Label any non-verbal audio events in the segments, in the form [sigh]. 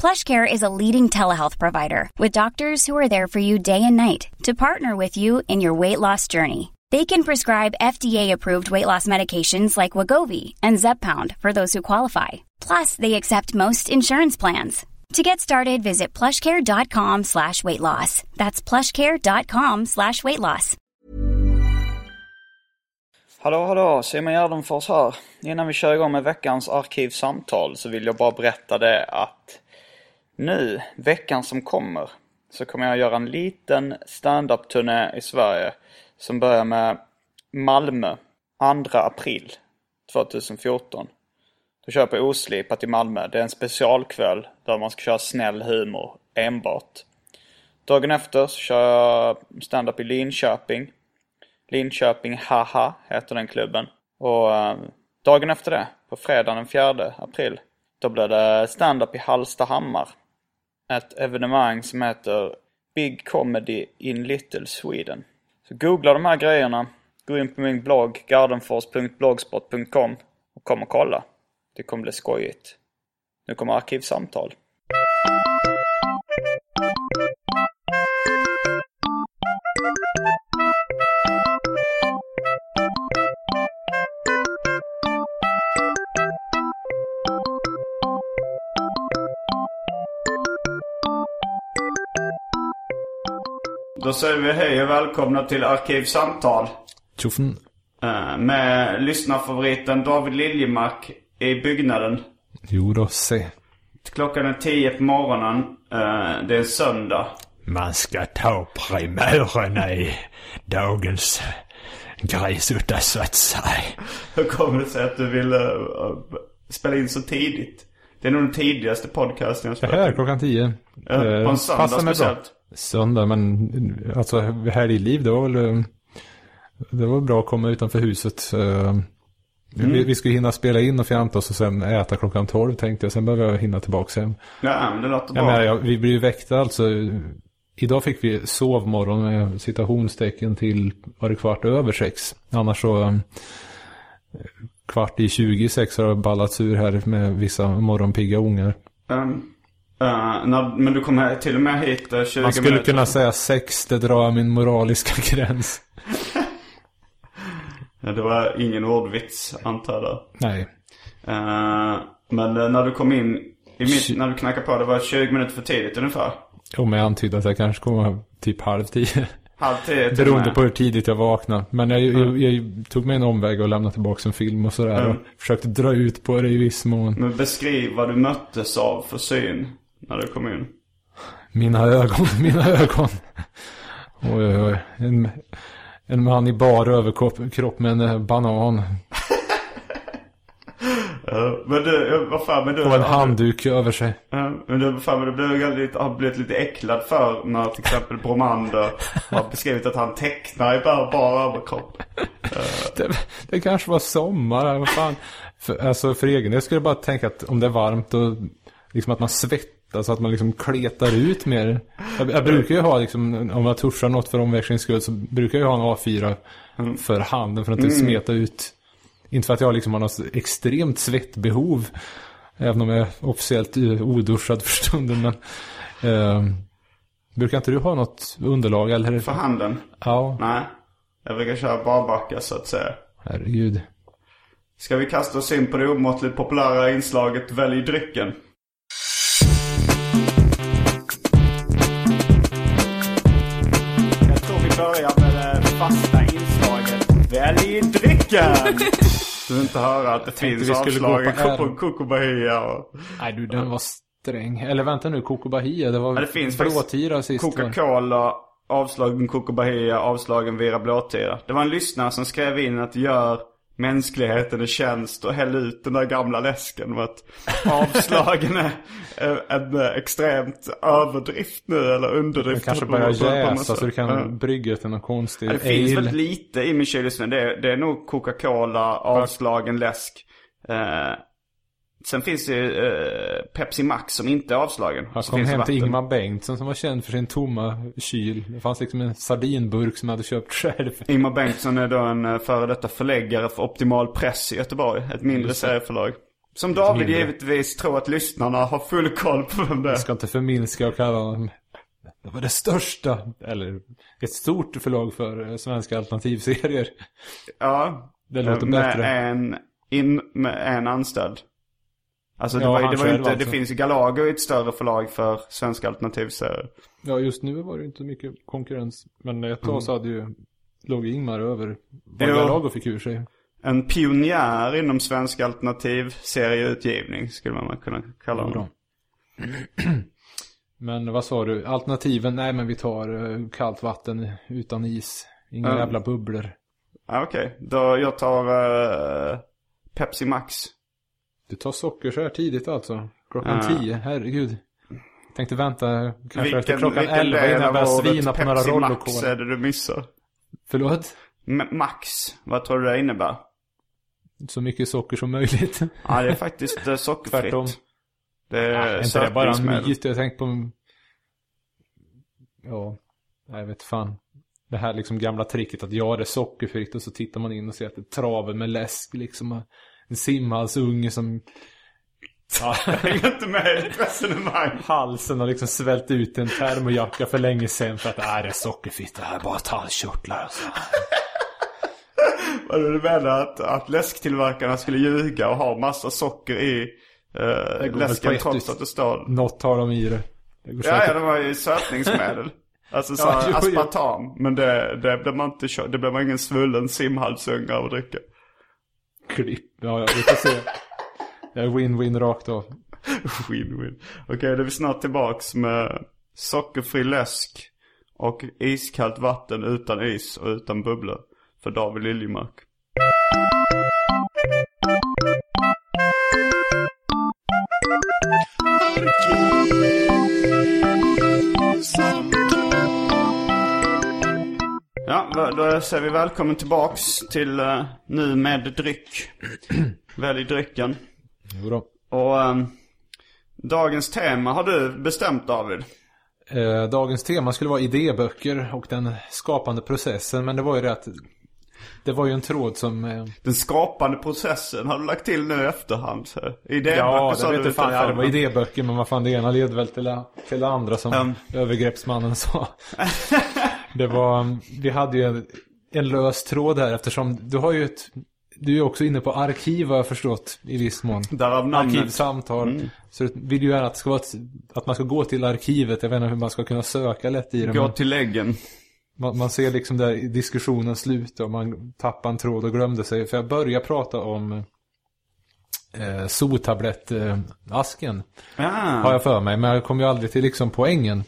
PlushCare is a leading telehealth provider with doctors who are there for you day and night to partner with you in your weight loss journey. They can prescribe FDA-approved weight loss medications like Wagovi and Zepbound for those who qualify. Plus, they accept most insurance plans. To get started, visit plushcare.com slash weight loss. That's plushcare.com slash weight loss. Hallå hallå, Simon här. Innan vi kör igång med veckans arkivsamtal så vill jag bara berätta det att nu, veckan som kommer, så kommer jag göra en liten stand-up-turné i Sverige som börjar med Malmö 2 april 2014. Då kör jag på Oslipat i Malmö. Det är en specialkväll där man ska köra snäll humor enbart. Dagen efter så kör jag stand-up i Linköping. Linköping Haha heter den klubben. Och eh, dagen efter det, på fredagen den 4 april, då blir det stand-up i Hallstahammar. Ett evenemang som heter Big Comedy in Little Sweden. Så googla de här grejerna, gå in på min blogg gardenfors.blogspot.com och kom och kolla. Det kommer bli skojigt. Nu kommer arkivsamtal. Då säger vi hej och välkomna till Arkivsamtal. Tjoffen. Eh, Med lyssnarfavoriten David Liljemark i byggnaden. Jo då, se. Klockan är 10 på morgonen. Eh, Det är söndag. Man ska ta primörerna i dagens gräsutta så att säga. Hur kommer det sig att du ville eh, spela in så tidigt? Det är nog den tidigaste podcasten jag Det spelat här in. klockan tio. Ja, på en söndag mig bra. Söndag, men alltså helgliv, det var väl... eh, Det var bra att komma utanför huset. Eh, Mm. Vi, vi skulle hinna spela in och fjanta oss och sen äta klockan tolv tänkte jag. Sen behöver jag hinna tillbaka hem. Ja, men det låter Ja, bra. men jag, vi blir ju väckta alltså. Idag fick vi sovmorgon med citationstecken till, var det kvart över sex? Annars så eh, kvart i tjugo i sex har det ballats ur här med vissa morgonpigga ungar. Um, uh, när, men du kommer till och med hit uh, 20 Man skulle minuter. kunna säga sex, det drar min moraliska [laughs] gräns. [laughs] Ja, det var ingen ordvits antar jag. Nej. Uh, men när du kom in, mitt, när du knackade på, det var 20 minuter för tidigt ungefär. Om jag antydde att jag kanske kommer typ halv tio. [laughs] Halv tio Beroende med. på hur tidigt jag vaknade. Men jag, jag, jag tog mig en omväg och lämnade tillbaka en film och sådär. Mm. Och försökte dra ut på det i viss mån. Men beskriv vad du möttes av för syn när du kom in. Mina ögon, [laughs] mina ögon. Oj, oj, oj. En, en man i bar överkropp kropp med en eh, banan. [laughs] Men du, var fan men du... Och en handduk över sig. Men du, fan, men du blev lite, har blivit lite äcklad för när till exempel Bromander har beskrivit att han tecknar i bara, bara överkropp. [laughs] Det, det kanske var sommar, vad fan. För, alltså för egen del skulle jag bara tänka att om det är varmt och liksom att man svettas, att man liksom kletar ut mer. Jag, jag brukar ju ha liksom, om jag tuschar något för omväxlings skull så brukar jag ha en A4 för handen för att inte smeta ut. Inte för att jag liksom har något extremt svettbehov. Även om jag är officiellt eh, oduschad för stunden. Men, eh, brukar inte du ha något underlag? Eller? För handen? Ja, Nej. Jag brukar köra barbacka så att säga. herregud. Ska vi kasta oss in på det omåttligt populära inslaget Välj drycken? Välj drycken! [laughs] Du vill inte höra att det finns vi skulle gå avslag på på, Coco Bahia och Nej du, den var sträng. Eller vänta nu, Coco Bahia, det var Ja, det finns blåtira sist? Coca-Cola avslagen Coco Bahia, avslagen Vira Blåtira. Det var en lyssnare som skrev in att gör mänskligheten en tjänst och häll ut den där gamla läsken. Med att avslagen är en extremt överdrift nu eller Det underdrift. kanske på- på- börjar jäsa så du kan brygga till någon konstig Ja, det finns ale. väldigt lite i min kyl just nu. Det är, det är nog Coca-Cola, avslagen läsk. Eh, sen finns det ju eh, Pepsi Max som inte är avslagen. Så kom hem till. Ingmar Bengtsson som var känd för sin tomma kyl. Det fanns liksom en sardinburk som jag hade köpt själv. Ingmar Bengtsson är då en eh, före detta förläggare för Optimal Press i Göteborg. Ett mindre serieförlag. Som David mindre. givetvis tror att lyssnarna har full koll på vem det är. Jag ska inte förminska och kalla dem... Det var det största, eller ett stort förlag för eh, svenska alternativserier. Ja. Det låter med bättre. En, in, med en anställd. Alltså det Ja, var, ju- det var inte, alltså. det finns ju Galago ett större förlag för svenska alternativserier. Ja, just nu var det inte mycket konkurrens. Men ett tag så hade ju, låg Ingmar över vad Jo. Galago fick ur sig. En pionjär inom svensk alternativserieutgivning skulle man kunna kalla honom. [clears throat] Men vad sa du? Alternativen? Nej men vi tar eh, kallt vatten utan is. Inga Ja. jävla bubblor. Ja, Okej, då jag tar eh, Pepsi Max. Du tar socker så här tidigt alltså? Klockan Ja. tio? Herregud. Tänkte vänta kanske efter Vilken, klockan vilken elva innan jag börjar svina på några Pepsi Rollo Max Cola. är det du missar? Förlåt? M- Max, vad tror du det innebär? Så mycket socker som möjligt. Ja, det är faktiskt eh, sockerfritt. Tvärtom. Det är Är inte det bara en myt? Jag tänkt på... Ja, jag vet fan. Det här liksom gamla tricket att ja, det är sockerfritt och så tittar man in och ser att det är traven med läsk liksom. En simhalsunge som... Ja, Jag hänger inte med i ditt resonemang. halsen har liksom svällt ut en termojacka för länge sedan för att äh, det är sockerfritt, det här är bara tallkörtlar alltså. Vad du menar att, att läsktillverkarna skulle ljuga och ha massa socker i eh, läsken trots att det står... Något har de i det. det Ja, ja, det var ju sötningsmedel. Alltså så Ja, jo, jo. aspartam. Men det, det blev man inte Det blev man ingen svullen simhalsunge av att dricka. Klipp. Ja, vi får se. Det är win-win rakt av. [laughs] Win-win. Okej, då är vi snart tillbaks med sockerfri läsk och iskallt vatten utan is och utan bubblor. För David Liljemark. Ja, då- säger vi välkommen tillbaks till uh, Nu med dryck. Välj drycken. Jo då. Och ehm, dagens tema har du bestämt David. Eh, dagens tema skulle vara idéböcker och den skapande processen. Men det var ju det att det var ju en tråd som... Eh, Den skapande processen har du lagt till nu i efterhand. Idéböcker ja, sa du fan. Ja, det var idéböcker men vad fan det ena led väl till, till det andra som Mm. övergreppsmannen sa. [laughs] det var, vi hade ju en, en lös tråd här eftersom du har ju ett, du är också inne på arkiv har jag förstått i viss mån. Därav namnet. Arkivsamtal. Så du vill ju gärna att, det ska vara ett, att man ska gå till arkivet. Jag vet inte hur man ska kunna söka lätt i det. Gå till läggen. man, man ser liksom där diskussionen sluta och man tappar en tråd och glömde sig. För jag började prata om eh, sotablettasken. Ja. Har jag för mig. Men jag kom ju aldrig till liksom poängen.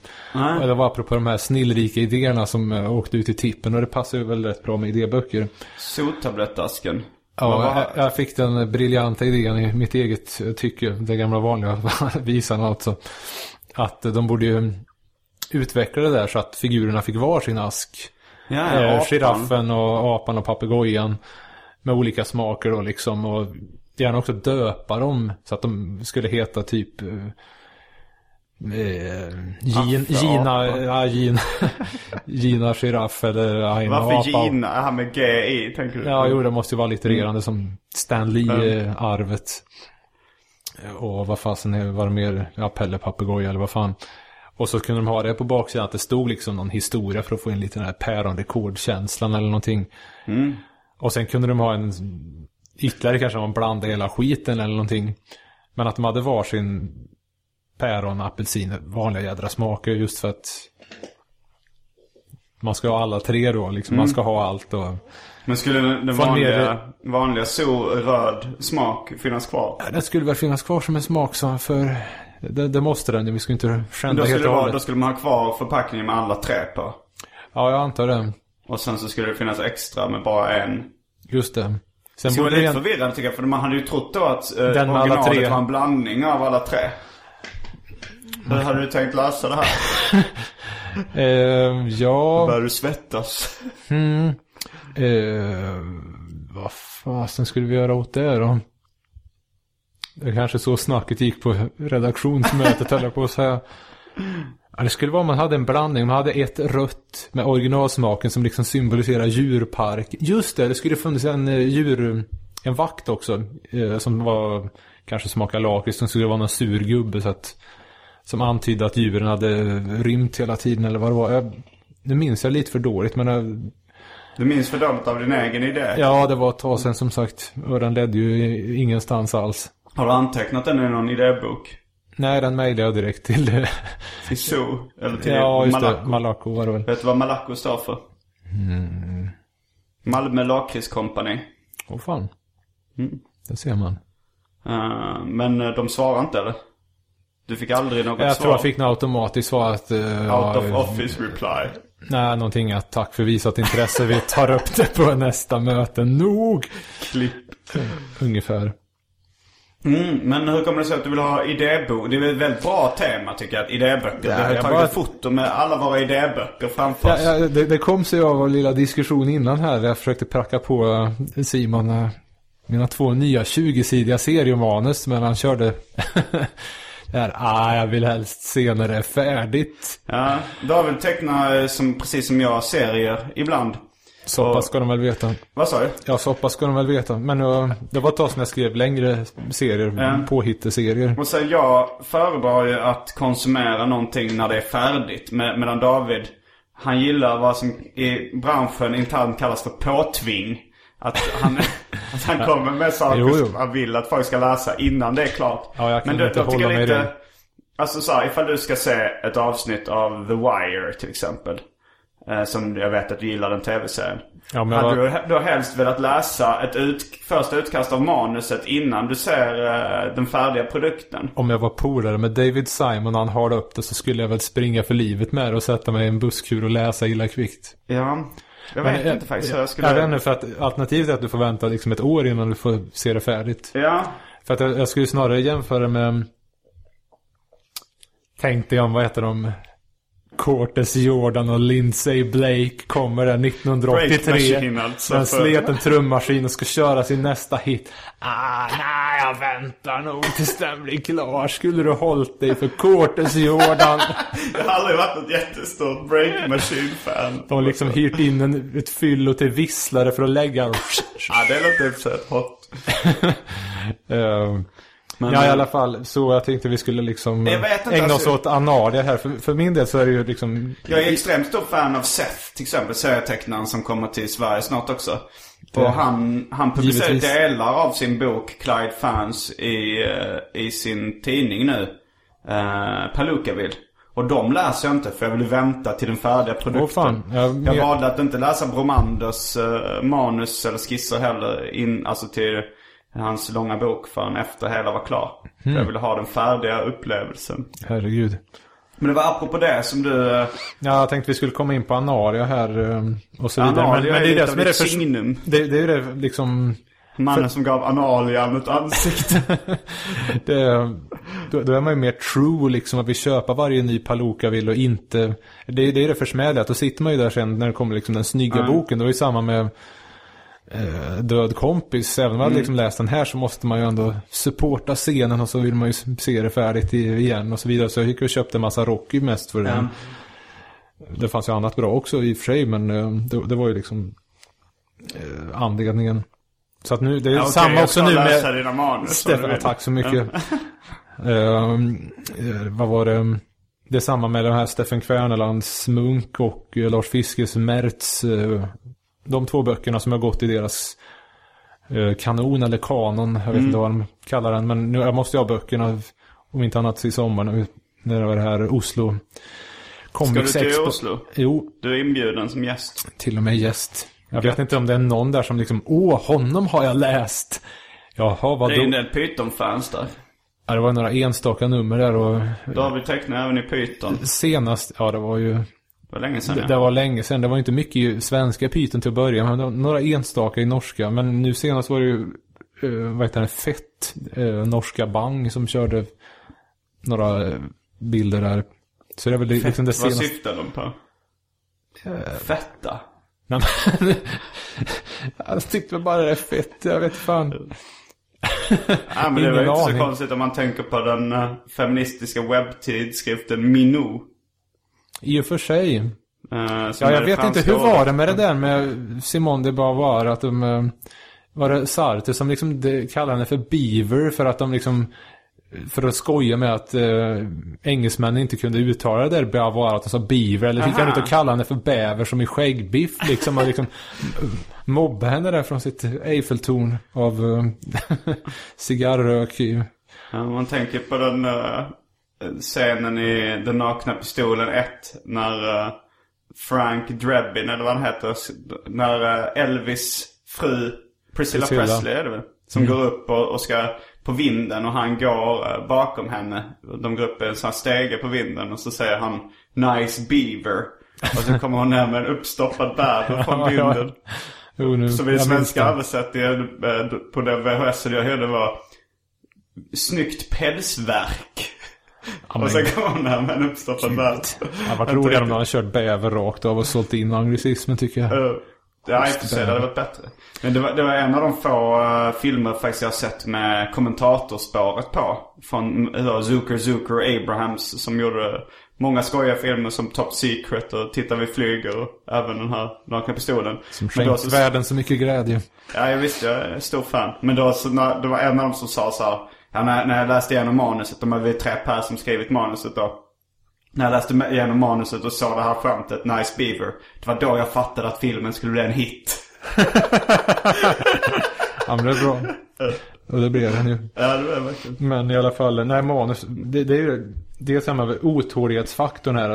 Och det var apropå de här snillrika idéerna som eh, åkte ut i tippen. Och det passar ju väl rätt bra med idéböcker. Sottablettasken. Vad Ja, jag, jag fick den briljanta idén i mitt eget eh, tycke. Det gamla vanliga [laughs] visan alltså. Att eh, de borde ju utveckla det där så att figurerna fick var sin ask. Ja, Eh, giraffen och apan och papegojan. Med olika smaker då liksom. Och gärna också döpa dem. Så att de skulle heta typ... eh, Eh, Gin, Affe, Gina, apa. ja, Gina, [laughs] Gina giraff eller Aina Varför apa. Gina? Det här med G i tänker du? Ja, jo, det måste ju vara littererande Mm. som Stan Lee-arvet. Och vad fasen är- var det mer? Ja, Pelle Papegoja eller vad fan. Och så kunde de ha det på baksidan att det stod liksom någon historia för att få in lite den här päronrekordkänslan eller någonting. Mm. Och sen kunde de ha en ytterligare kanske man blandade hela skiten eller någonting. Men att de hade varsin päron, apelsin, vanliga jädra smaker just för att man ska ha alla tre då liksom. Man ska ha allt och Men skulle den, vanliga, ner vanliga so röd smak finnas kvar? Ja, Den skulle väl finnas kvar som en smak så för det, det måste den. Vi ska inte skända helt och vara, då hållet. skulle man ha kvar förpackningen med alla tre på. Ja, jag antar det. Och sen så skulle det finnas extra med bara en. Just det. Sen Det var lite det... förvirrande tycker jag. För man hade ju trott då att eh, Den originalet tre. var en blandning av alla tre. Hur hade du tänkt lösa det här? [laughs] Eh, ja... Börjar du svettas? Eh, vad fasen skulle vi göra åt det då? Det är kanske så snacket gick på redaktionsmötet höll jag på att säga. Ja, det skulle vara om man hade en blandning. Man hade ett rött med originalsmaken som liksom symboliserar djurpark. Just det, det skulle funnits en eh, djur... En vakt också. Eh, som var... Kanske smakar lakrits. Som skulle vara någon sur gubbe så att... Som antydde att djuren hade rymt hela tiden eller vad det var. Jag, nu minns jag lite för dåligt men... eh, Du minns för dåligt av din egen idé. Ja, det var ett tag sedan som sagt. Och den ledde ju ingenstans alls. Har du antecknat den i någon idébok? Nej, den mejlade jag direkt till... Till Zoo? Eller till ja, just Malaco? det. Malaco var det väl. Vet du vad Malaco står för? Mm. Malmö Lakritskompani. Åh fan. Mm. Det ser man. Uh, men eh, de svarar inte eller? Du fick aldrig något Jag svar? tror jag fick något automatiskt svar att... Uh, Out of office reply. Nej, någonting att tack för visat intresse. Vi tar upp det på nästa möte. Nog! Klipp. Ungefär. Mm, men hur kommer det sig att du vill ha idébok? Det är ett väldigt bra tema tycker jag, att idéböcker. Ja, vi har tagit bara- ett foto med alla våra idéböcker framför oss. ja, det, det kom sig av vår lilla diskussion innan här. Jag försökte pracka på Simon eh, mina två nya 20-sidiga seriemanus. Men han körde... [laughs] det här, ah, jag vill helst se när det är färdigt. Ja, David tecknar eh, som, precis som jag serier ibland. Pass ska de väl veta. Vad sa du? Ja, pass ska de väl veta. Men uh, det var ett tag sedan jag skrev längre serier. Ja. Påhitteserier. Och sen jag föredrar ju att konsumera någonting när det är färdigt. Med, medan David, han gillar vad som i branschen internt kallas för påtving. Att han, [laughs] att han kommer med saker Jo, jo. som han vill att folk ska läsa innan det är klart. Ja, jag kan då- inte då tycker hålla jag mig i det. Alltså så här, ifall du ska se ett avsnitt av The Wire till exempel. Eh, som jag vet att du gillar den tv-serien. Ja, men Hade du då helst velat läsa ett ut, första utkast av manuset innan du ser eh, den färdiga produkten? Om jag var polare med David Simon och han har upp det så skulle jag väl springa för livet med det och sätta mig i en busskur och läsa illa kvickt. Ja, jag Men vet jag- inte faktiskt hur jag skulle... Jag vet inte för att alternativet är att du får vänta liksom ett år innan du får se det färdigt. Ja, För att jag, jag skulle snarare jämföra med... Tänkte jag om, vad heter de? Cortes Jordan och Lindsay Blake kommer där 1983. Break Machine alltså, Den slet en trummaskin och ska köra sin nästa hit. Ah, nej, jag väntar nog tills den blir klar. Skulle du hållit dig för Cortes Jordan? [laughs] jag har aldrig varit ett jättestort Break Machine-fan. De har liksom hyrt in en, ett fyllo till visslare för att lägga... Ja, det låter i och för sig hot. [laughs] Eh, Men, ja, i eh, alla fall. Så jag tänkte vi skulle liksom inte, ägna alltså- oss åt anarier här. För, för min del så är det ju liksom... Jag är extremt stor fan av Seth, till exempel serietecknaren som kommer till Sverige snart också. Och han, han publicerar Givetvis. delar av sin bok Clyde Fans i, eh, i sin tidning nu. Uh, Palookaville. Och de läser jag inte för jag vill vänta till den färdiga produkten. Fan. Jag, Jag jag, valde att inte läsa Bromanders eh, manus eller skisser heller in, alltså till hans långa bok förrän efter hela var klar. För Hmm. jag ville ha den färdiga upplevelsen. herregud. Men det var apropå det som du... Ja, jag tänkte vi skulle komma in på anaria här eh, och så vidare. Analia men, men det är det som är det för... signum. Det, det är ju det liksom... Mannen som gav Analian ett ansikte. [laughs] Det, då, då är man ju mer true liksom att vi köper varje ny Paluka vill och inte... Det, är- det är det försmädliga. Då sitter man ju där sen när det kommer liksom den snygga Ja. boken. Då är det samma med Död kompis. Även om man Mm. liksom läst den här så måste man ju ändå supporta scenen och så vill man ju se det färdigt igen och så vidare. Så jag gick och köpte en massa Rocky mest för den. Det fanns ju annat bra också i och för sig men eh, det, det var ju liksom eh, anledningen. Så att nu, det är Ja, okej, samma också nu med... manus. Stefan, tack så mycket. [laughs] Eh, vad var det? Det är samma med den här Steffen Kvernelands Munk och eh, Lars Fiskes Mertz. eh, de två böckerna som har gått i deras eh, kanon eller kanon. Jag vet Mm. inte vad de kallar den. Men nu jag måste jag ha böckerna. Om inte annat i sommar. När det var det här Oslo. Ska du till. Oslo? Jo, Du är inbjuden som gäst. till och med gäst. Jag vet inte om det är någon där som liksom, åh, honom har jag läst. Jaha, vad Det är en då? del Python-fans där. Ja, det var några enstaka nummer där och David tecknar även i Python. senast, ja det var ju Det var länge sedan Det, ja. det var länge sedan. Det var inte mycket i svenska pyton till att börja med. Det var några enstaka i norska. Men nu senast var det ju, uh, vad heter det, Fett, eh, norska Bang som körde några eh, bilder där. Så det är väl det- liksom det Vad senaste. syftar de på? Fetta? Nej, men- [laughs] Jag tyckte väl bara det är fett. Jag vet fan. [laughs] Ja, men det var ju inte så konstigt om man tänker på den feministiska webbtidskriften Minou. I och för sig. som Ja, jag vet inte. Hur var det med det där med Simone de Beauvoir? Att de... eh, Var det Sartre som liksom de, kallade henne för Beaver för att de liksom... För att skoja med att eh, engelsmännen inte kunde uttala det där Beauvoir, att de sa Beaver. Eller gick han ut och kallade henne för bäver som i skäggbiff liksom. Och liksom mobba henne där från sitt Eiffeltorn av eh, [laughs] cigarrök. Ja, man tänker på den eh, scenen i Den nakna pistolen 1. När eh, Frank Drebin, eller vad han heter. När eh, Elvis fru Priscilla, Priscilla. Presley är det väl? Som går upp och, och ska på vinden och han går eh, bakom henne. De går upp i en sån här stege på vinden och så säger han Nice beaver. Och så kommer hon ner med en uppstoppad bäver [laughs] från vinden. Jo, nu, Så vi jag minns svenska översättningen eh, på den VHS jag hörde var Snyggt pälsverk. Och sen kom här med en uppstoppad bäver. Det varit roligare om de hade kört bäver rakt av och sålt in anglicismen tycker jag. Uh, ja, i och för sig. Det hade varit bättre. Men det var, det var en av de få eh, filmer faktiskt jag har sett med kommentatorspåret på. Från uh, Zucker, Zucker och Abrahams som gjorde många skojiga filmer som Top Secret och Titta vi flyger och även den här Nakna Pistolen. Som Men då skänkt så- världen så mycket glädje. Ja, jag visste. Jag är stor fan. Men då så när, det var en av dem som sa så här. Ja, när, när jag läste igenom manuset. De vi tre per som skrivit manuset då. När jag läste igenom manuset och såg det här skämtet, Nice Beaver. Det var då jag fattade att filmen skulle bli en hit. [laughs] Ja men det är bra. Och det blev den ju. Ja, det det verkligen. Men i alla fall, nej manus. Det, det är ju det här med otålighetsfaktorn här.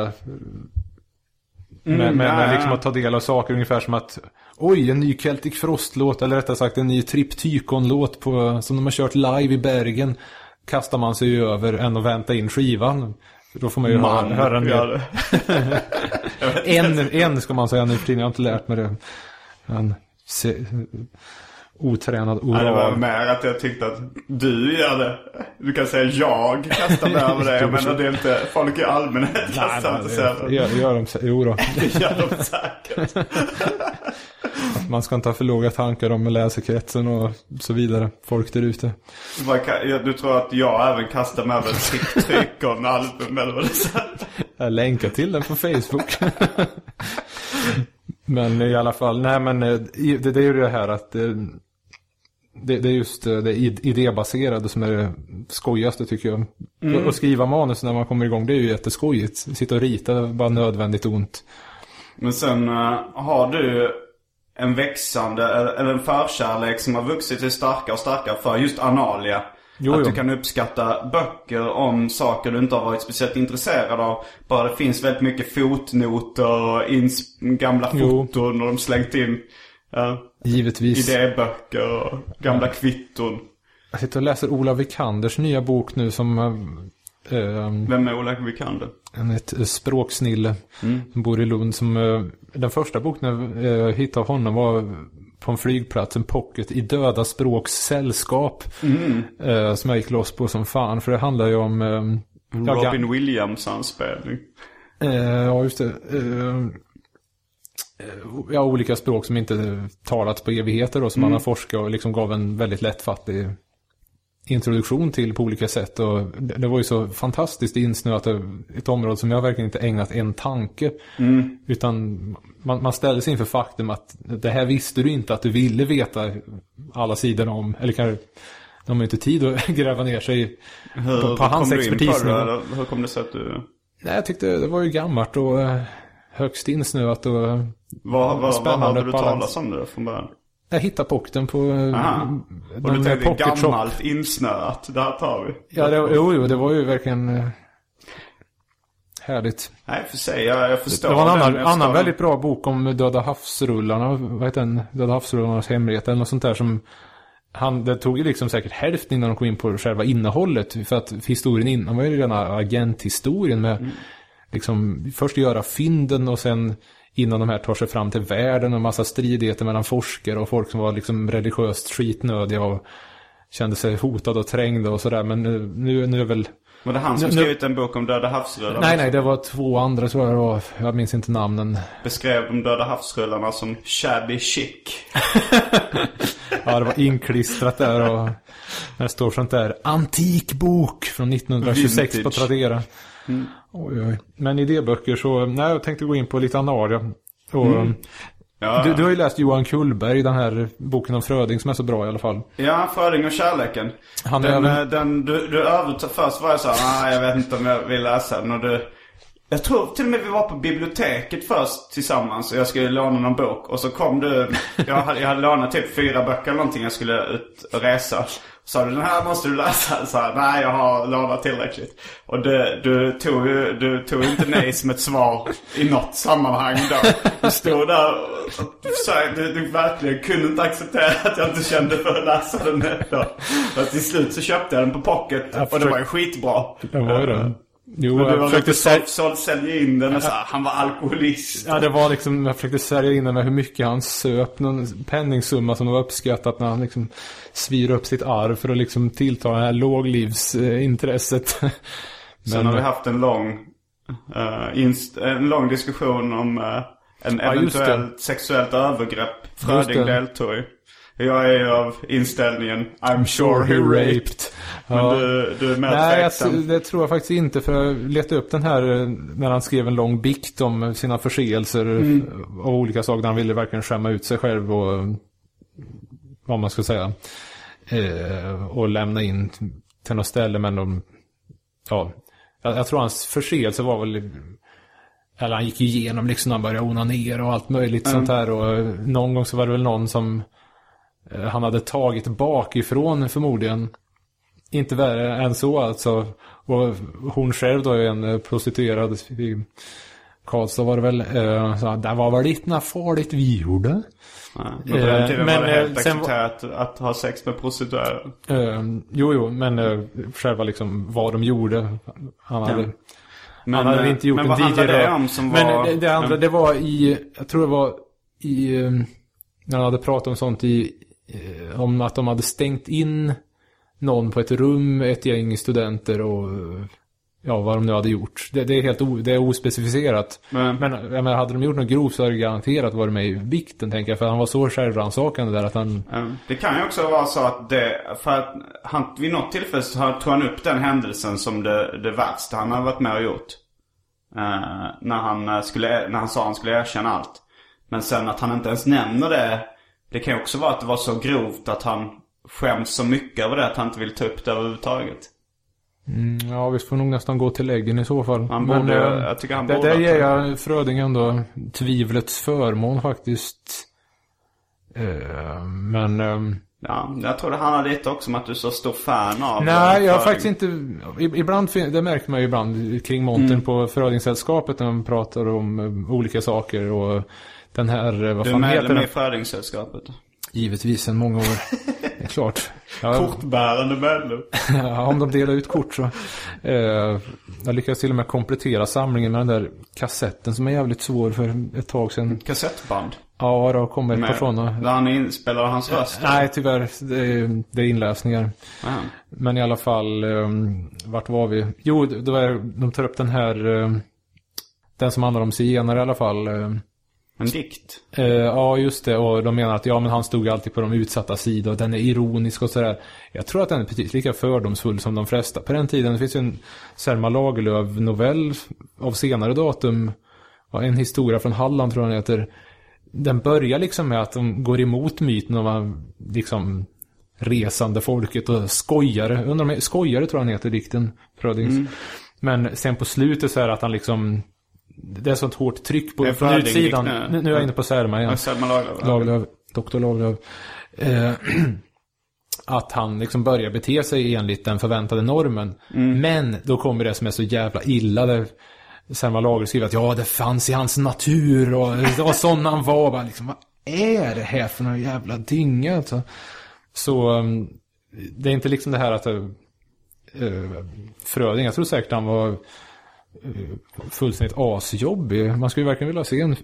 Med, med, ja, med ja. liksom att ta del av saker ungefär som att Oj, en ny Celtic Frost-låt eller rättare sagt en ny Triptykon-låt på, som de har kört live i Bergen. Kastar man sig ju över än att vänta in skivan. För Då får man ju höra, Man höra det. [laughs] En, en ska man säga nu för tiden, jag har inte lärt mig det. En se, otränad Ja, det var oral. mer att jag tyckte att du gör det. Du kan säga jag kastar mig över det. Jag menar det är inte folk i allmänhet kastar inte sig det över. gör, gör de, jo då. [laughs] Det gör de säkert. [laughs] Man ska inte ha för låga tankar om läsekretsen och så vidare. Folk där ute. Du tror att jag även kastar mig över ett Trikon-album eller vad det är? Jag länkar till den på Facebook. [laughs] men i alla fall, nej men eh, det, det är ju det här att eh, det, det är just eh, det id- idébaserade som är det skojigaste tycker jag. Mm. Att skriva manus när man kommer igång, det är ju jätteskojigt. Sitta och rita, det är bara nödvändigt ont. Men sen eh, har du en växande, eller en förkärlek som har vuxit sig starkare och starkare för just Analia. Jo, att jo. du kan uppskatta böcker om saker du inte har varit speciellt intresserad av. Bara det finns väldigt mycket fotnoter och ins- gamla Jo. foton och de slängt in uh, Givetvis. idéböcker och gamla kvitton. Jag sitter och läser Ola Vikanders nya bok nu som eh, Vem är Ola Vikander? En ett eh, språksnille Mm. som bor i Lund. Som, eh, den första boken jag eh, hittade av honom var på en flygplats, en pocket i döda språks sällskap. Mm. Eh, som jag gick loss på som fan. För det handlar ju om... Eh, ja, Robin Williams-anspelning. Eh, ja, just det. Eh, ja, olika språk som inte talats på evigheter då, som Mm. han har forskat och liksom gav en väldigt lättfattlig introduktion till på olika sätt. Och det, det var ju så fantastiskt insnöat ett område som jag verkligen inte ägnat en tanke. Mm. Utan man, man ställde sig inför faktum att det här visste du inte att du ville veta alla sidor om. Eller kanske, de har ju inte tid att [laughs] gräva ner sig Hur på, på hans kom du in på expertis. det? Hur kom det sig att du... Nej, jag tyckte det var ju gammalt och eh, högst insnöat och eh, Vad, vad, vad Spännande hade du talas om det från början? jag hittade pocketen på eh, Aha. Och du tänkte pocket shop. gammalt insnöat. Det här tar vi. Ja, det, jo, jo, det var ju verkligen eh, härligt. Nej, för sig. Jag, jag förstår Det var en annan, annan väldigt bra bok om Döda havsrullarna. Vad heter den? Döda havsrullarnas hemlighet eller något sånt där som han, det tog ju liksom säkert hälften innan de kom in på själva innehållet. För att historien innan var ju rena agenthistorien med liksom först göra fynden och sen innan de här tar sig fram till världen och massa stridigheter mellan forskare och folk som var liksom religiöst skitnödiga och kände sig hotade och trängda och sådär. Men nu, nu, nu är väl... Var det han som Nu- skrivit en bok om Döda havsrullarna? Nej, nej, det var två andra tror jag det var. Jag minns inte namnen. Beskrev de Döda havsrullarna som shabby chic. [laughs] Ja, det var inklistrat där och det står sånt där antik bok från 1926 på Vintage. Tradera. Oj, oj. Men idéböcker så, nej jag tänkte gå in på lite Anaria. Och, Ja, du, du har ju läst Johan Kullberg, den här boken om Fröding som är så bra i alla fall. ja Fröding och kärleken. Han är den, även- eh, den, du, du övertog först var jag så nej jag vet inte om jag vill läsa den. Och du, jag tror till och med vi var på biblioteket först tillsammans och jag skulle låna någon bok. Och så kom du, jag hade, jag hade lånat typ fyra böcker eller någonting, jag skulle ut och resa. Sa du den här måste du läsa? Så här, nej jag har lånat tillräckligt. Och det, du tog du tog inte nej som ett svar i något sammanhang då. Du stod där och så här, du, du verkligen kunde inte acceptera att jag inte kände för att läsa den då. Så till slut så köpte jag den på pocket och det var ju skitbra. Det var ju det. Jo, Men jag var försökte sälja... in den så här, [laughs] han var alkoholist. Ja, det var liksom, jag försökte sälja in den hur mycket han söp. Någon penningsumma som var uppskattat när han liksom svir upp sitt arv för att liksom tillta det här låglivsintresset. [laughs] Sen har vi haft en lång, inst- en lång diskussion om eh, en Ja, eventuellt sexuellt övergrepp Fröding deltog. Jag är av inställningen I'm Sure he raped. Men Ja. du, du är mer Nej, jag, det tror jag faktiskt inte. För jag letade upp den här eh, när han skrev en lång bikt om sina förseelser och olika saker. Där han ville verkligen skämma ut sig själv och vad man ska säga. Eh, och lämna in till något ställe. Men de, ja, jag, jag tror hans förseelse var väl eller han gick igenom liksom han började onanera och allt möjligt sånt här. Och eh, någon gång så var det väl någon som han hade tagit bakifrån förmodligen. Inte värre än så alltså. Och hon själv då är en eh, prostituerad i Karlstad var det väl. Eh, så det var väl inte farligt vi gjorde. Ja, men på den Eh, tiden men, var det helt eh, sen- accepterat att ha sex med prostituerade. Eh, jo, jo, men eh, själva liksom vad de gjorde. Han hade, Men, han hade eh, inte gjort men en vad DJ det om som Men var... det, det andra, det var i, jag tror det var i, eh, när han hade pratat om sånt i, eh, om att de hade stängt in någon på ett rum, ett gäng studenter och ja, vad de nu hade gjort. Det, det är helt o, det är ospecificerat. Men- Men menar, hade de gjort något grovt så hade det garanterat varit med i vikten, tänker jag. För han var så självrannsakande där att han... Det kan ju också vara så att det, för att han, vid något tillfälle så tog han upp den händelsen som det, det värsta han har varit med och gjort. Eh, när, han eh, skulle, när han sa att han skulle erkänna allt. Men sen att han inte ens nämner det. Det kan ju också vara att det var så grovt att han skäms så mycket över det att han inte vill ta upp det överhuvudtaget. Mm, ja, vi får nog nästan gå till läggen i så fall. Han borde- eh, jag tycker han det, borde Där ger jag Fröding ändå tvivlets förmån faktiskt. Eh, men... ehm, Ja, jag tror det handlar lite också om att du är så stor fan av Nej, jag har faktiskt inte... Ibland, det märker man ju ibland kring montern Mm. på Frödingsällskapet när de pratar om eh, olika saker och den här, eh, vad Du är fan heter medlem den? i Frödingssällskapet. Givetvis sedan många år. [laughs] Det är klart. Ja, Kortbärande medlem. [laughs] ja, om de delar ut kort så. Eh, jag lyckades till och med komplettera samlingen med den där kassetten som är jävligt svår för ett tag sedan. Kassettband. Ja, det har kommit ett par sådana. där han inspelar hans röst. Nej, tyvärr. Det är, det är inläsningar. Aha. Men i alla fall, um, vart var vi? Jo, det var, de tar upp den här, um, den som handlar om zigenare i alla fall. En dikt. eh, ja, just det. Och de menar att ja, men han stod alltid på de utsatta sidor. Den är ironisk och sådär. Jag tror att den är precis lika fördomsfull som de flesta. På den tiden det finns ju en Selma Lagerlöf-novell av senare datum. En historia från Halland tror jag den heter. Den börjar liksom med att de går emot myten om liksom resande folket och skojare. Undrar om skojare tror jag han heter dikten. Frödings. Men sen på slutet så är det att han liksom det är sånt hårt tryck på från utsidan. nu. Nu, är jag inne på Selma igen. Selma Lagerlöf. Lagerlöf, doktor Lagerlöf. Eh, [clears throat] att han liksom börjar bete sig enligt den förväntade normen. Men då kommer det som är så jävla illa. Där Selma Lagerlöf skriver att ja, det fanns i hans natur och det var [laughs] sån han var. Bara, liksom, vad är det här för någon jävla dynga? Alltså. Så um, det är inte liksom det här att uh, Fröding, jag tror säkert han var fullständigt asjobbig. Man skulle verkligen vilja se en eh,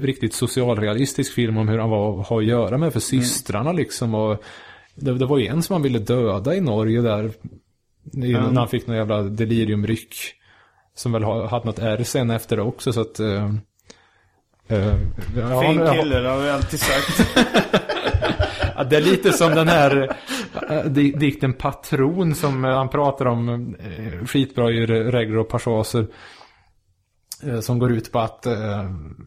riktigt socialrealistisk film om hur han var att ha att göra med för systrarna liksom. Och det, det var ju en som han ville döda i Norge där. i- När han fick någon jävla deliriumryck. Som väl ha- hade något R sen efter det också så att... eh, eh, ja, Fin kille, det har vi alltid sagt. [laughs] Ja, det är lite som den här äh, dikten Patron som eh, han pratar om äh, skitbra i regler och passager. Äh, som går ut på att äh,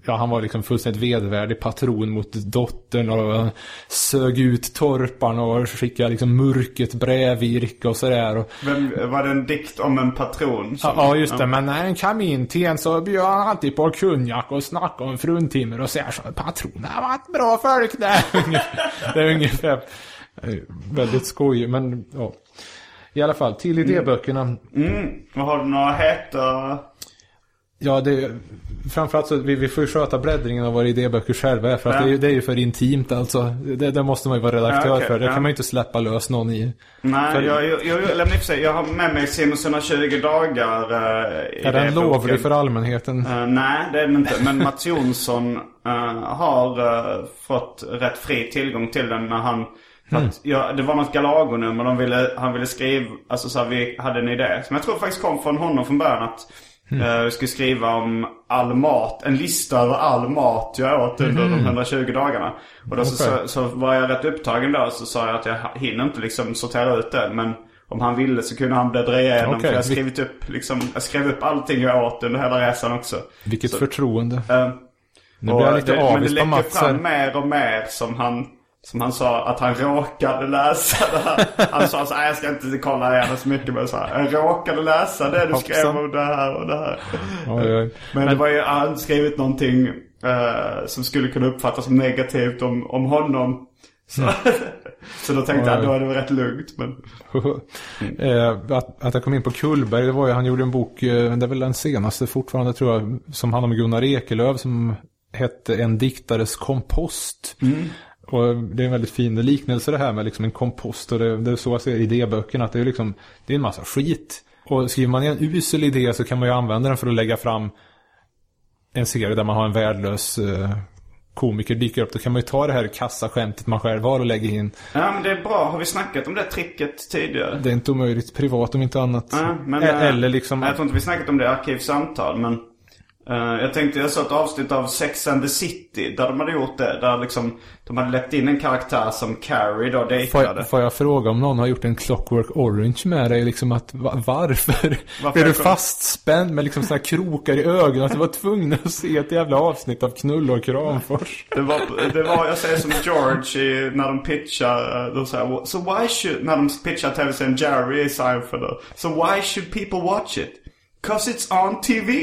ja, han var liksom fullständigt vedervärdig patron mot dottern och sög ut torparna och skickade liksom murket brävirke och sådär. Vem, var det en dikt om en patron? som- Ja, ja, just det. Men när han kom in till en så bjöd han alltid på konjak och snackade om fruntimmer och säger så. Patroner har varit bra folk där. [laughs] det är ungefär eh, väldigt skoj. Men ja. I alla fall, till idéböckerna. Mm. Och har du några heta... Ja, det framförallt så vi, vi får ju sköta bläddringen av våra idéböcker själva. För att Ja. det, är ju- det är ju för intimt alltså. Det, det måste man ju vara redaktör Ja, okej, för. Det ja. kan man ju inte släppa lös någon i. Nej, För- jag, jag, jag, och för sig, jag har med mig Simons 120 dagar. Uh, Är den lovlig för allmänheten? Eh, nej, det är den inte. Men Mats Jonsson eh, har eh, fått rätt fri tillgång till den när han... För att, ja, det var något Galago-nummer de ville, han ville skriva, alltså så här, vi hade en idé. Som jag tror faktiskt kom från honom från början att eh, vi skulle skriva om all mat, en lista över all mat jag åt under de 120 dagarna. Och då så, Okej. så, så var jag rätt upptagen då så sa jag att jag hinner inte liksom sortera ut det. Men om han ville så kunde han bläddra igenom. Okej, För jag skrivit upp, liksom, jag skrev upp allting jag åt under hela resan också. Vilket så- förtroende. Eh, Nu blir jag lite det, men det avis läcker fram mer och mer som han, som han sa att han råkade läsa det här. Han sa så här, jag ska inte kolla igenom så mycket men så här, jag råkade läsa det du skrev om det här och det här. Oj, oj. Men, det var ju, han hade skrivit någonting eh, som skulle kunna uppfattas som negativt om, om honom. Så, [laughs] så då tänkte jag, då är det rätt lugnt men. [laughs] Eh, att, att jag kom in på Kullberg, det var ju, han gjorde en bok, eh, det är väl den senaste fortfarande tror jag, som handlar om Gunnar Ekelöf som hette En diktares kompost. Och det är en väldigt fin liknelse det här med liksom en kompost och det, det är så jag ser idéböckerna, att det är liksom, det är en massa skit. Och skriver man en usel idé så kan man ju använda den för att lägga fram en serie där man har en värdelös eh, komiker dyker upp. Då kan man ju ta det här kassaskämtet man själv har och lägga in. Ja men det är bra, har vi snackat om det tricket tidigare? Det är inte omöjligt privat om inte annat. Ja, men, eh, Eller liksom... Jag tror inte vi snackat om det i arkivsamtal men Jag tänkte jag såg ett avsnitt av Sex and the City där de hade gjort det. Där liksom de hade lagt in en karaktär som Carrie då Får dejtade. jag, får jag fråga om någon har gjort en Clockwork Orange med dig? Liksom att, va, varför? Varför Är du fastspänd med liksom här krokar i ögonen? Att du var tvungen att se ett jävla avsnitt av Knull och Kramfors? Det var, det var, jag säger som George i, när de pitchar, eh, de säger So why should, när de pitchar tv-serien Jerry i Seinfeld. So why should people watch it? Cause it's on TV.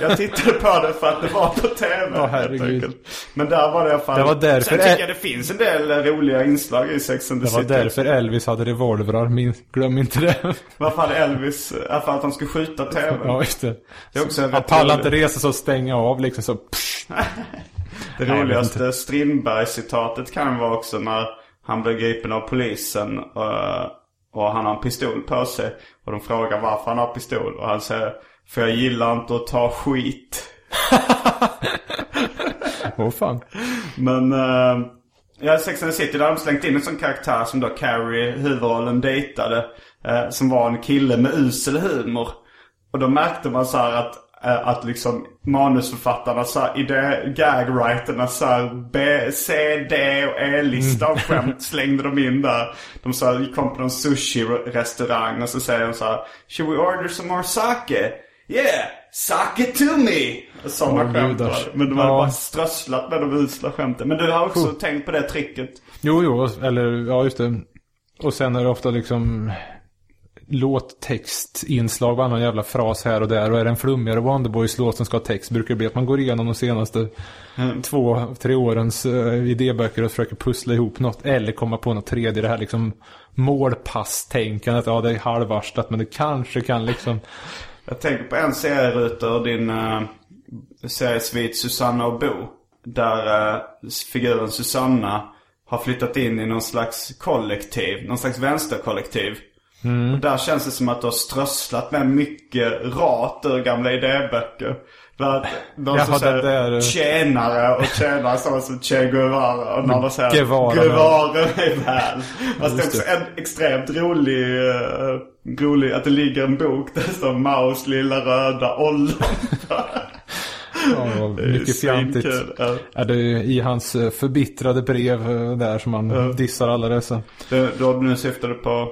Jag tittade på det för att det var på tv. Helt herregud. Men där var det i alla fall. Det var därför Sen tycker jag det finns en del roliga inslag i Sex and the Det var City. därför Elvis hade revolvrar, min, glöm inte det. [laughs] Varför hade Elvis, fall att han skulle skjuta tv. [laughs] ja, just det. Det är också Han rolig- inte resa sig och stänga av liksom så. [laughs] Det roligaste Strindberg-citatet kan vara också när han blir gripen av polisen eh, och han har en pistol på sig. Och de frågar varför han har pistol. Och han säger för jag gillar inte att ta skit. [laughs] Åh fan. Men uh, ja, Sex and the City där har de slängt in en sån karaktär som då Carrie, huvudrollen, dejtade. eh, som var en kille med usel humor. Och då märkte man så här att, att liksom manusförfattarna så här, i det gagwriterna så här, B, C, D och E-lista av skämt [laughs] slängde de in där. De så här, kom på någon sushi-restaurang och så säger de så här Should we order some more sake? Yeah! Sake to me! Sådana Åh, skämt var. Men de hade Ja. bara strösslat med de usla skämten. Men du har också tänkt på det tricket. Jo, jo, eller ja, just det. Och sen är det ofta liksom låttextinslag, varannan jävla fras här och där. Och är det en flummigare Wonderboys låt som ska ha text brukar det bli att man går igenom de senaste två, tre årens uh, idéböcker och försöker pussla ihop något. Eller komma på något tredje. Det här liksom målpasstänkandet. Ja, det är halvarstat men det kanske kan liksom... [laughs] Jag tänker på en serieruta ur din uh, seriesvit Susanna och Bo. Där uh, figuren Susanna har flyttat in i någon slags kollektiv. Någon slags vänsterkollektiv. Och där känns det som att du har strösslat med mycket rat ur gamla idéböcker. De som säger där- tjänare och tjänare står som Che Guevara. Och när de säger Guevara. Guevara är väl. Fast det är också en extremt rolig, uh, rolig, att det ligger en bok där det står Maus lilla röda ollon. [laughs] Ja, mycket fjantigt. ja. Är det i hans eh, förbittrade brev eh, där som han dissar alla dessa. Det, då nu syftade på uh,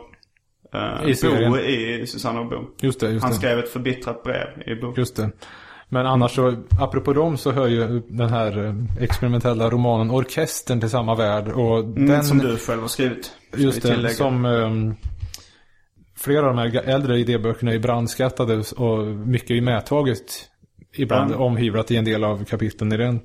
I serien. Bo i Susanne och Bo. Just det, just Han det. skrev ett förbittrat brev i boken. Just det. Men annars så, apropå dem så hör ju den här eh, experimentella romanen Orkestern till samma värld. Och den, Mm, som du själv har skrivit. Just det, som ehm, flera av de här äldre idéböckerna är brandskattade och mycket är medtaget ibland Mm. omhyvlat i en del av kapitlen i den.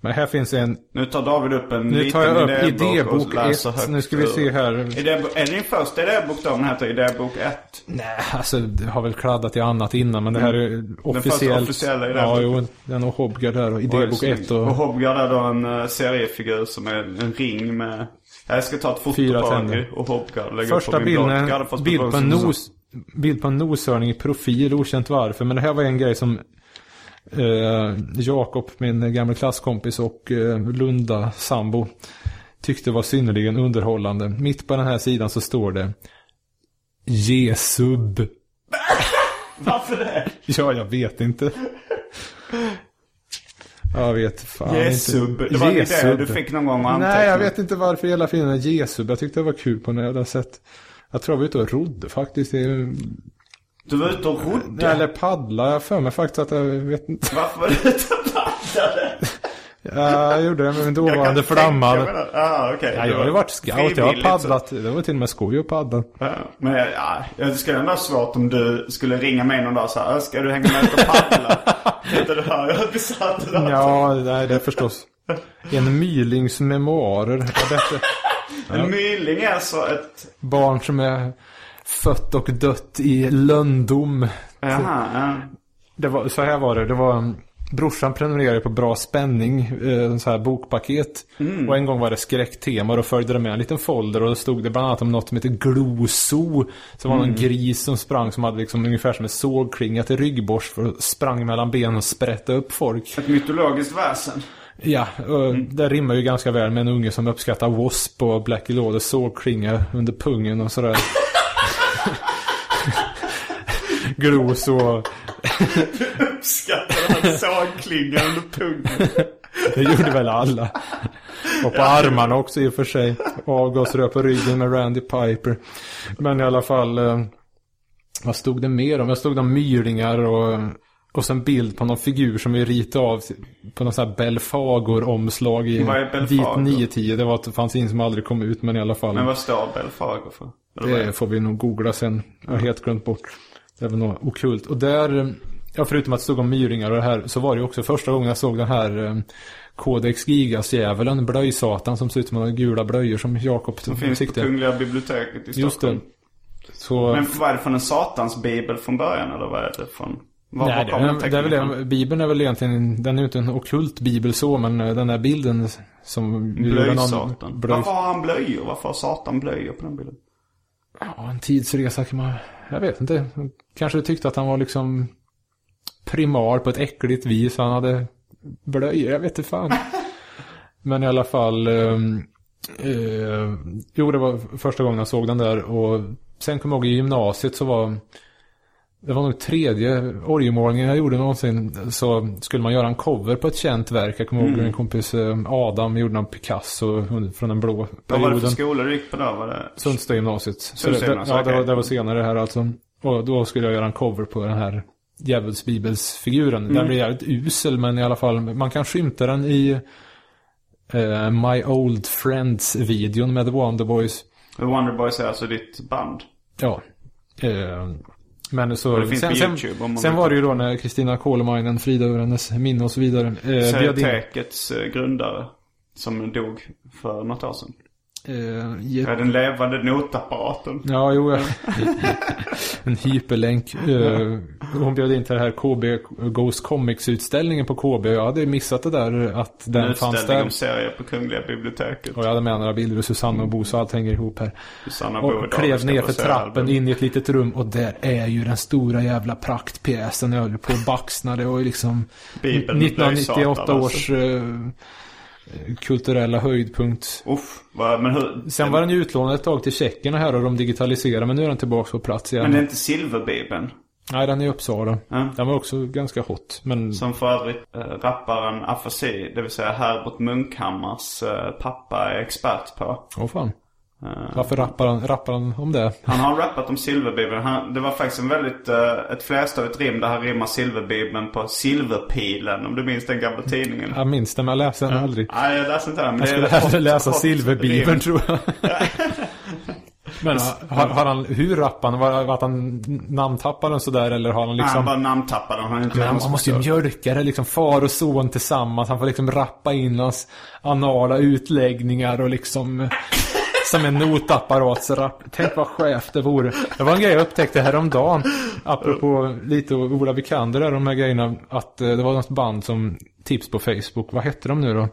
Men här finns en, Nu tar David upp en nu liten tar jag upp idébok, idébok och läser 1. högt Nu ska vi se här. Idébok, är det din första idébok då? Den heter idébok 1. Nej, alltså det har väl kladdat i annat innan men det här är officiellt. första officiella Ja, idéboken. jo, den och Hobgard där och idébok 1 Och och Hobgard är då en uh, seriefigur som är en ring med... Jag ska ta ett foto Fyra på tänder. och Hobgard lägga Första på bilden, bild på en nos, bild på en noshörning i profil, okänt varför. Men det här var en grej som eh, Jakob, min gamla klasskompis och eh, Lunda sambo tyckte var synnerligen underhållande. Mitt på den här sidan så står det Jesub. Varför det? Ja, jag vet inte. Jag vet fan Jesub. inte. Det var Jesub. du fick någon gång anteckna. Nej, jag vet inte varför hela filmen är Jesub. Jag tyckte det var kul på hade sett. Jag tror jag var ute och rodde faktiskt. Du var ute och rodde. Eller paddla. Jag för mig faktiskt att jag vet inte. Varför var du ute och paddlade? Ja, jag gjorde det med min dåvarande inte det. Ah, okej. Ja, jag har ju varit scout. Jag har Frivilligt så- paddlat. Det var till och med skoj att paddla. Ja, men ja, det skulle ändå vara svårt om du skulle ringa mig någon dag så här. Ska du hänga med ut och paddla? [laughs] Tänkte du hör, jag besatt. Ja, nej, det är förstås. En mylings memoarer. En myling är så ett... barn som är fött och dött i lönndom. Jaha, ja. Det var, så här var det. Det var um, brorsan prenumererade på Bra Spänning, eh, så här bokpaket. Och en gång var det skräcktema och då följde det med en liten folder och då stod det bland annat om något som heter Gloso. Som var någon gris som sprang som hade liksom ungefär som en sågklinga till ryggborst för att sprang mellan benen och sprätta upp folk. Ett mytologiskt väsen. Ja, och det rimmar ju ganska väl med en unge som uppskattar W.A.S.P. och Blackie Lawless sågklinga under pungen och sådär. [laughs] Gloso. Skattar han sågklinga under pungen. Det gjorde väl alla. Och på armarna också i och för sig. Avgasrör på ryggen med Randy Piper. Men i alla fall. Eh, vad stod det mer om? Jag stod om myringar och, och sen bild på någon figur som vi ritade av på någon sån här Belfagor-omslag i Vad är Belfagor? vit 910. Det var ett fanzine som aldrig kom ut men i alla fall. Men vad står Belfago för? Är Det får vi nog googla sen. Jag har helt glömt bort. Det var något okult. Och där, ja förutom att det stod om myringar och det här, så var det också första gången jag såg den här eh, Codex Gigas-djävulen, blöjsatan som ser ut som några gula blöjor som Jakob Som finns på Kungliga biblioteket i Stockholm. Just det. Så, Men vad är det från en satans bibel från början eller vad är det från? Var, nej, var det, det är väl det, ifrån? Bibeln är väl egentligen, den är ju inte en okult bibel så, men eh, den här bilden som... Blöjsatan. Blöj, Varför har han blöjor? Varför har Satan blöjor på den bilden? Ja, en tidsresa kan man... Jag vet inte. Kanske tyckte att han var liksom primar på ett äckligt vis. Han hade blöjor, jag vet inte fan. [laughs] Men i alla fall... ehm, eh, jo, det var första gången jag såg den där. Och sen kom jag ihåg i gymnasiet så var... Det var nog tredje orgelmålningen jag gjorde någonsin. Så skulle man göra en cover på ett känt verk. Jag kommer ihåg Mm. min kompis eh, Adam gjorde någon Picasso från den blå Vad var det för perioden. skola du gick på då? Var det... Sundstagymnasiet. Så det, det, Sundstagymnasiet, ja, det, var, det var senare här alltså. Och då skulle jag göra en cover på den här djävulsbibelsfiguren. Den blir jävligt usel men i alla fall, man kan skymta den i eh, My Old Friends-videon med The Wonderboys. The Wonder Boys är alltså ditt band? Ja. Eh, men så... Det finns sen, på sen, YouTube sen vill. var det ju då när Kristina Kolemainen, Frida över hennes minne och så vidare. Eh, Ceretekets eh, grundare. Som dog för något år sedan. Eh, ge- Ja, den levande notapparaten. Ja, jo. ja. [laughs] en hyperlänk. Eh, hon bjöd in till det här KB Ghost Comics-utställningen på KB. Jag hade missat det där att En den fanns utställning där. om serier på Kungliga biblioteket. Och jag hade med några bilder och Susanne och Bo så allt hänger ihop här. Susanna och Och klev ner för trappen album. in i ett litet rum och där är ju den stora jävla praktpjäsen. Jag höll på att baxna. Det var ju liksom Bibeln med 1998 Satan, års eh, kulturella höjdpunkt. Uff, vad- men hur... Sen var den ju utlånad ett tag till tjeckerna här och de digitaliserade men nu är den tillbaka på plats igen. Men det är inte Silverbibeln. Nej, den är i Uppsala. Ja. Den var också ganska hot. Men Som för övrigt eh, rapparen Afasi, det vill säga Herbert Munkhammars eh, pappa är expert på. åh fan. Varför rappar han, rappar han om det? Han har rappat om Silverbibeln. Han, det var faktiskt en väldigt, eh, ett flerstavigt rim där han rimmar Silverbibeln på Silverpilen. Om du minns den gamla tidningen. Jag minns den men jag läste den aldrig. Nej, jag läste inte den. Jag skulle hellre läsa hot Silverbibeln rim. tror jag. [laughs] Men har, har han, hur rappar han? Var, var han namntappar den sådär eller har han Han liksom... bara namntappade den. Han inte Men han, han måste ju mjölka det liksom, far och son tillsammans. Han får liksom rappa in hans anala utläggningar och liksom... Som en notapparatsrapp. Tänk vad chef det vore. Det var en grej jag upptäckte häromdagen. Apropå lite Ola Vikander där, de här grejerna. Att eh, det var något band som tips på Facebook. Vad hette de nu då?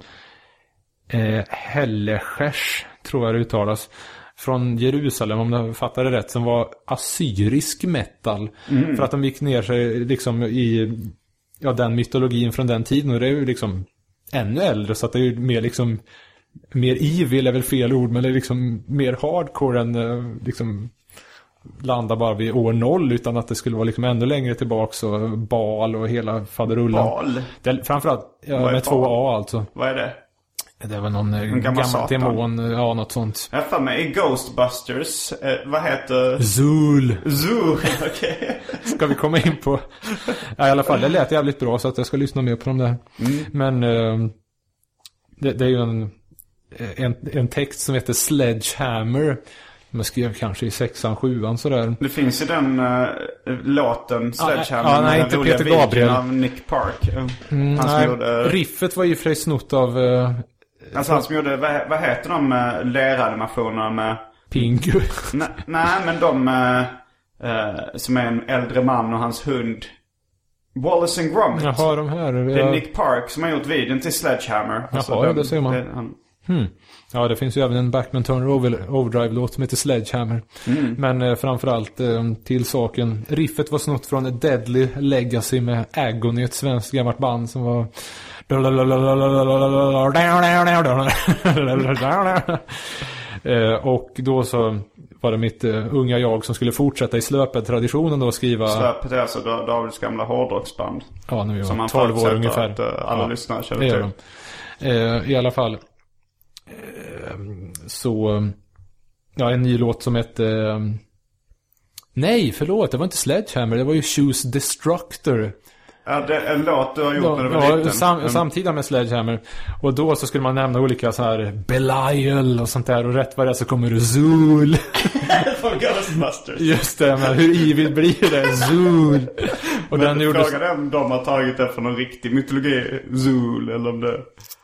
Eh, Helleskers, tror jag det uttalas. Från Jerusalem, om jag fattar det rätt, som var assyrisk metal. För att de gick ner sig liksom i ja, den mytologin från den tiden. Och det är ju liksom ännu äldre, så att det är ju mer liksom mer evil är väl fel ord, men det är liksom mer hardcore än eh, liksom landa bara vid år noll, utan att det skulle vara liksom ännu längre tillbaks och bal och hela faderullan. Bal? Det, framförallt ja, med två? A alltså. Vad är det? Det var någon eh, gammal gammal demon, eh, ja något sånt. Jag för mig i Ghostbusters, eh, vad heter... Zul. Zoo, [laughs] okej. Ska vi komma in på. Ja, i alla fall, det lät jävligt bra så att jag ska lyssna mer på dem där. Men eh, det, det är ju en, en, en text som heter Sledgehammer. Man skrev kanske i sexan, sjuan sådär. Det finns ju den uh, låten Sledgehammer ja, nej, med inte den Peter Gabriel. av Nick Park. Eh, han som Nej, gjorde... riffet var ju för sig snott av eh, Alltså han som gjorde, vad, vad heter de uh, leranimationerna med... Pingu. [laughs] Nej, nej men de eh, eh, som är en äldre man och hans hund. Wallace and Gromit. Jaha, de här. Det är Ja, Nick Park som har gjort videon till Sledgehammer. Alltså, Jaha, ja, den- det ser man. det- han, ja, det finns ju även en Backman Turner Over- Overdrive-låt som heter Sledgehammer. Men eh, framförallt eh, till saken. Riffet var snott från Deadly Legacy med Agony, ett svenskt gammalt band som var... [laughs] Eh, Och då så var det mitt eh, unga jag som skulle fortsätta i slöpet-traditionen då och skriva... Släpet är alltså Da- Davids gamla hårdrocksband. Ja, nu är Som jag man 12 år ungefär. att, eh, alla lyssnare känner till. I alla fall. Eh, så. Ja, en ny låt som hette. Eh, nej, förlåt. Det var inte Sledgehammer. Det var ju Choose Destructor. Ja, det är en låt du har gjort när du var Ja, liten. sam, Mm. samtida med Sledgehammer. Och då så skulle man nämna olika så här Belial och sånt där. Och rätt vad det är så kommer Zool. [laughs] Från Ghostbusters. Just det, men hur evil blir det? Zool. Och Men den gjordes... frågan är om de har tagit det från någon riktig mytologi. Zool eller om det...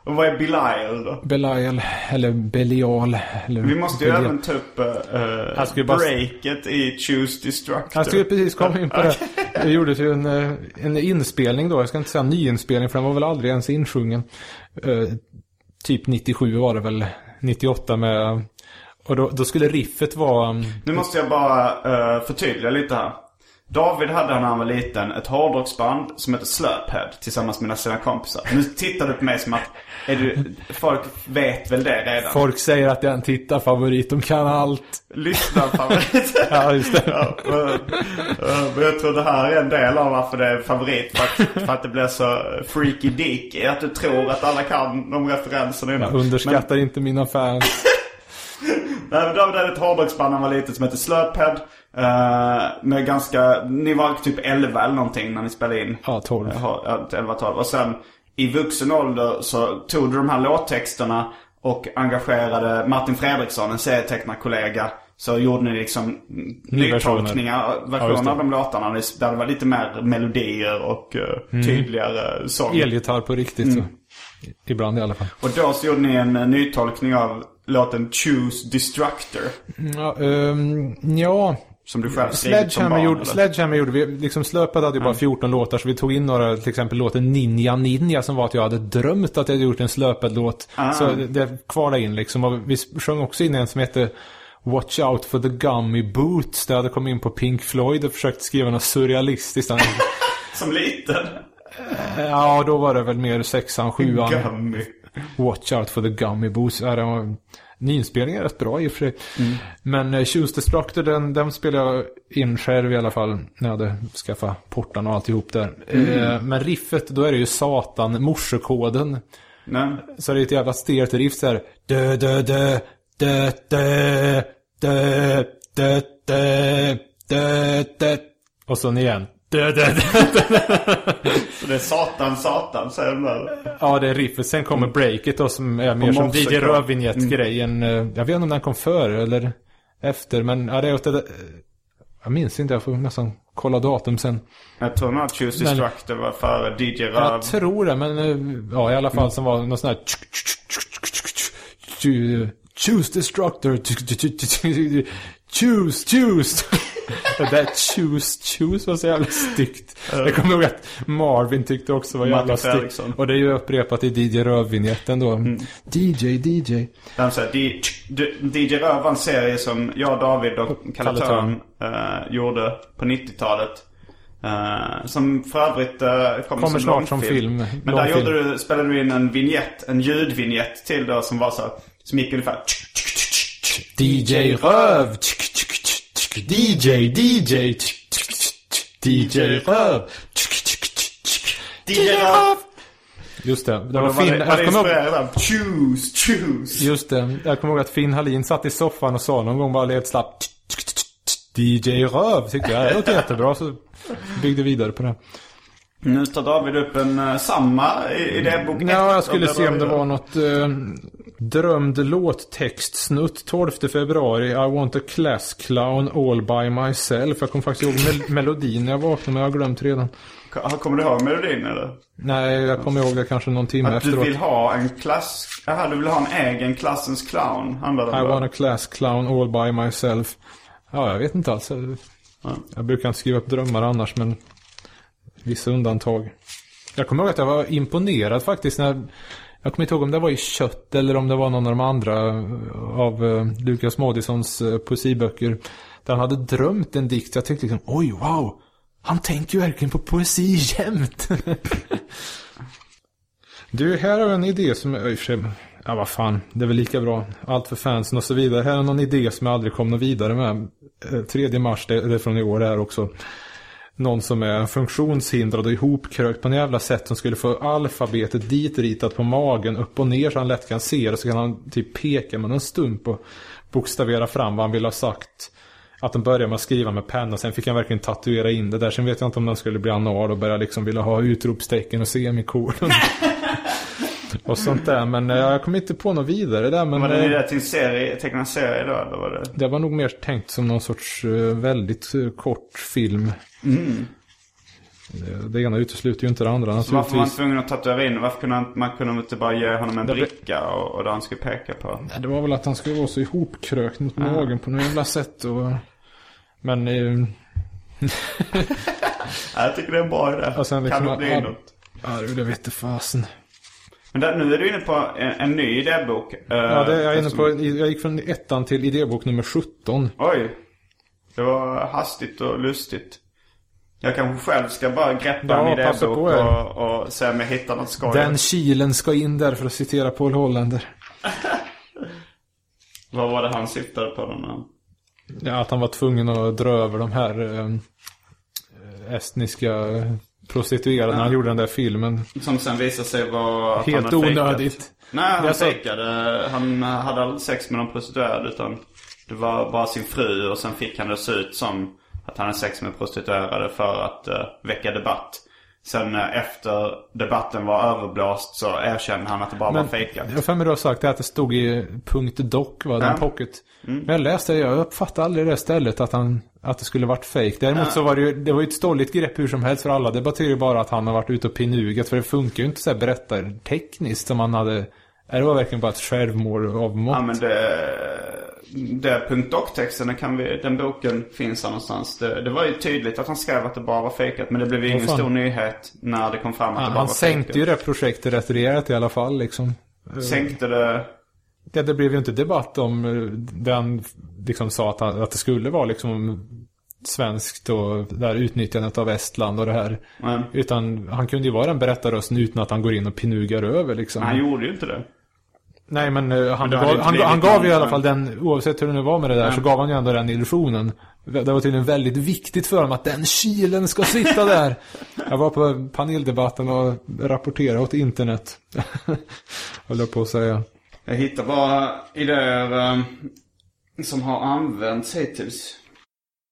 Och vad är Belial då? Belial, eller Belial. Eller Vi måste ju Belial. även ta upp uh, bara- breaket i Choose Destructor. Jag skulle precis komma in på det. [laughs] Det gjordes ju en, eh, en inspelning då. Jag ska inte säga nyinspelning för den var väl aldrig ens insjungen. Eh, typ 97 var det väl. 98 med... Och då, då skulle riffet vara... mm, Nu måste jag bara uh, förtydliga lite här. David hade när han var liten ett hårdrocksband som hette Slurphead tillsammans med sina kompisar. Nu tittar du på mig som att är du, folk vet väl det redan. Folk säger att det är en tittarfavorit. De kan allt. Lyssnarfavorit. [laughs] Ja, just det. Ja, men, men jag tror det här är en del av varför det är favorit. För att, för att det blir så freaky dicky. Att du tror att alla kan de referenserna innan. Jag underskattar inte mina fans. [laughs] Nej, men David hade ett hårdrocksband när han var liten som hette Slurphead. Uh, med ganska, ni var typ 11 eller någonting när ni spelade in. Ja, 12. Jaha, ja, 11, 12. Och sen i vuxen ålder så tog du de här låttexterna och engagerade Martin Fredriksson, en serietecknarkollega. Så gjorde ni liksom nytolkningar, Ja, versioner det. av de låtarna. Där det var lite mer melodier och eh, tydligare sång. Elgitarr på riktigt. Så. Ibland i alla fall. Och då så gjorde ni en eh, nytolkning av låten Choose Destructor. Ja, ehm, ja. Som du själv skrivit som Sledgehammer barn, gjorde, eller? Sledgehammer gjorde vi, liksom Slöpad hade ju bara 14 låtar så vi tog in några, till exempel låten Ninja Ninja som var att jag hade drömt att jag hade gjort en Slöpad låt. Ah. Så det, det kvalade in liksom. Och vi sjöng också in en som heter Watch out for the gummy boots. Där jag hade kommit in på Pink Floyd och försökt skriva något surrealistiskt. [laughs] Som liten. ja, då var det väl mer sexan, sjuan. Gummy. Watch out for the gummy boots. Ja, den var, nyinspelningen är rätt bra i och för sig. Mm. Men uh, Choose Destructor, den, den spelade jag in själv i alla fall. När jag hade skaffat portarna och alltihop där. Mm. Eh, men riffet, då är det ju satan, morsekoden. Nej. Så det är ett jävla stelt riff så här. Dö, dö, dö, dö, dö, dö, dö, dö, dö, dö. Och sen igen. Dö, dö, dö. Så [laughs] det är satan, satan säger de där. Ja, det är riffet. Sen kommer breaket då som är mer som. DJ Rödvinjett-grejen. Eh, Jag vet inte om den kom före eller efter. Men ja, det är åt det, Jag minns inte, jag får nästan kolla datum sen. Jag tror nog att Choose Destructor var före DJ Röv. Jag tror det, men eh, ja, i alla fall som var någon sån här... Choose Destructor. Choose, choose. Det där choose, choose var så jävla styggt. Jag kommer ihåg att Marvin tyckte också var jävla styggt. Och det är ju upprepat i DJ Röv-vinjetten då. DJ, DJ. Han säger, DJ Röv var en serie som jag, David och Kalle Kalle Törn eh, gjorde på 90-talet. Eh, som för övrigt uh, kommer, Kommer som snart som film. Men där gjorde du, spelade du in en vignett, en ljudvignett till då som var så som gick ungefär DJ Röv. DJ, DJ. DJ Röv. DJ Röv! Just det. Det var Finn. Jag kommer ihåg, Choose, choose. just det. Jag kommer ihåg att Finn Hallin satt i soffan och sa någon gång bara lät slapp. DJ Röv tyckte jag. Det låter jättebra. Så byggde vidare på det. Nu tar David upp en uh, samma i- idébok ett Ja, jag skulle se om det var något eh, drömd låttextsnutt 12 februari. I want a class clown all by myself. Jag kommer faktiskt ihåg mel- [laughs] melodin när jag vaknade men jag har glömt redan. Kommer du ihåg melodin eller? Nej, jag kommer ihåg det kanske någon timme Att du efteråt. vill ha en klass... Jaha, du vill ha en egen klassens clown, handlar det om I då? want a class clown all by myself. Ja, jag vet inte alls. Jag brukar inte skriva upp drömmar annars, men vissa undantag. Jag kommer ihåg att jag var imponerad faktiskt när... Jag kommer inte ihåg om det var i Kött eller om det var någon av de andra eh, av eh, Lukas Moodyssons eh, poesiböcker. Där han hade drömt en dikt. Jag tyckte liksom, oj, wow. Han tänker ju verkligen på poesi jämt. [laughs] Du, här har jag en idé som jag i och för sig, ja vad fan, det är väl lika bra. Allt för fansen och så vidare. Här är någon idé som jag aldrig kom något vidare med. 3 mars, det det är från i år här också. Någon som är funktionshindrad och ihopkrökt på en jävla sätt som skulle få alfabetet ditritat på magen upp och ner så han lätt kan se det. Så kan han typ peka med en stump och bokstavera fram vad han vill ha sagt. Att de började med att skriva med penna, sen fick han verkligen tatuera in det där. Sen vet jag inte om den skulle bli anal och börja liksom vilja ha utropstecken och semikolon. [laughs] och sånt där. Men eh, jag kom inte på något vidare där. Men Var det eh, det till en serie, tecknad serie då, eller var det? det var nog mer tänkt som någon sorts eh, väldigt kort film. Det, det ena utesluter ju inte det andra Så varför var man naturligtvis. tvungen att tatuera in? Varför kunde man, man kunde inte bara ge honom en Det- bricka och, och där han skulle peka på? Nej, Det var väl att han skulle vara så ihopkrökt mot magen på något jävla sätt. Och... Men... Eh, [laughs] Ja, jag tycker det är en bra idé. Liksom- kan det bli ja. något? ja, det vete fasen. Men där, nu är du inne på en, en ny idébok. eh, Ja, det, jag, är inne på, jag gick från ettan till idébok nummer 17. Oj. Det var hastigt och lustigt. Jag kanske själv ska bara greppa Ja, en idébok och, och se om jag hittar något skoj. Den kilen ska in där för att citera Paul Hollander. [laughs] Vad var det han syftade på han- Ja, att han var tvungen att dra över de här eh, estniska prostituerade när han gjorde den där filmen. Som sen visade sig vara Helt onödigt. Nej, han fejkade. Han hade aldrig sex med någon prostituerad utan det var bara sin fru och sen fick han det se ut som att han hade sex med prostituerade för att uh, väcka debatt. Sen eh, efter debatten var överblåst så erkände han att det bara var fejkat. Jag har för mig du har sagt det att det stod i punkt doc, va? Den Ja. Mm. Men jag läste det, jag uppfattade aldrig det stället att, han, att det skulle varit fake. Däremot så var det ju, det var ju ett stolligt grepp hur som helst för alla. Det betyder ju bara att han har varit ute och pinugat. För det funkar ju inte så här berättartekniskt som han hade Är det var verkligen bara ett självmål av mått? Ja men det... Det punkt dock-texten, kan vi, den boken finns här någonstans. Det, det var ju tydligt att han skrev att det bara var fejkat. Men det blev ju ingen fan. stor nyhet när det kom fram att Ja, det bara han var sänkte ju fejkat. det projektet rätt rejält i alla fall liksom. Sänkte det... Det, det blev ju inte debatt om eh, den liksom sa att, att det skulle vara liksom svenskt och det här utnyttjandet av Estland och det här. Men, Utan han kunde ju vara den berättarrösten utan att han går in och pinugar över liksom. han gjorde ju inte det. Nej men eh, han, Men gav, han, han gav ju i alla fall den, oavsett hur det nu var med det där, så gav han ju ändå den illusionen. Det var tydligen väldigt viktigt för honom att den kilen ska sitta där. [laughs] Jag var på paneldebatten och rapporterade åt internet. [laughs] Höll jag på att säga. Jag hittar bara idéer um, som har använts hittills.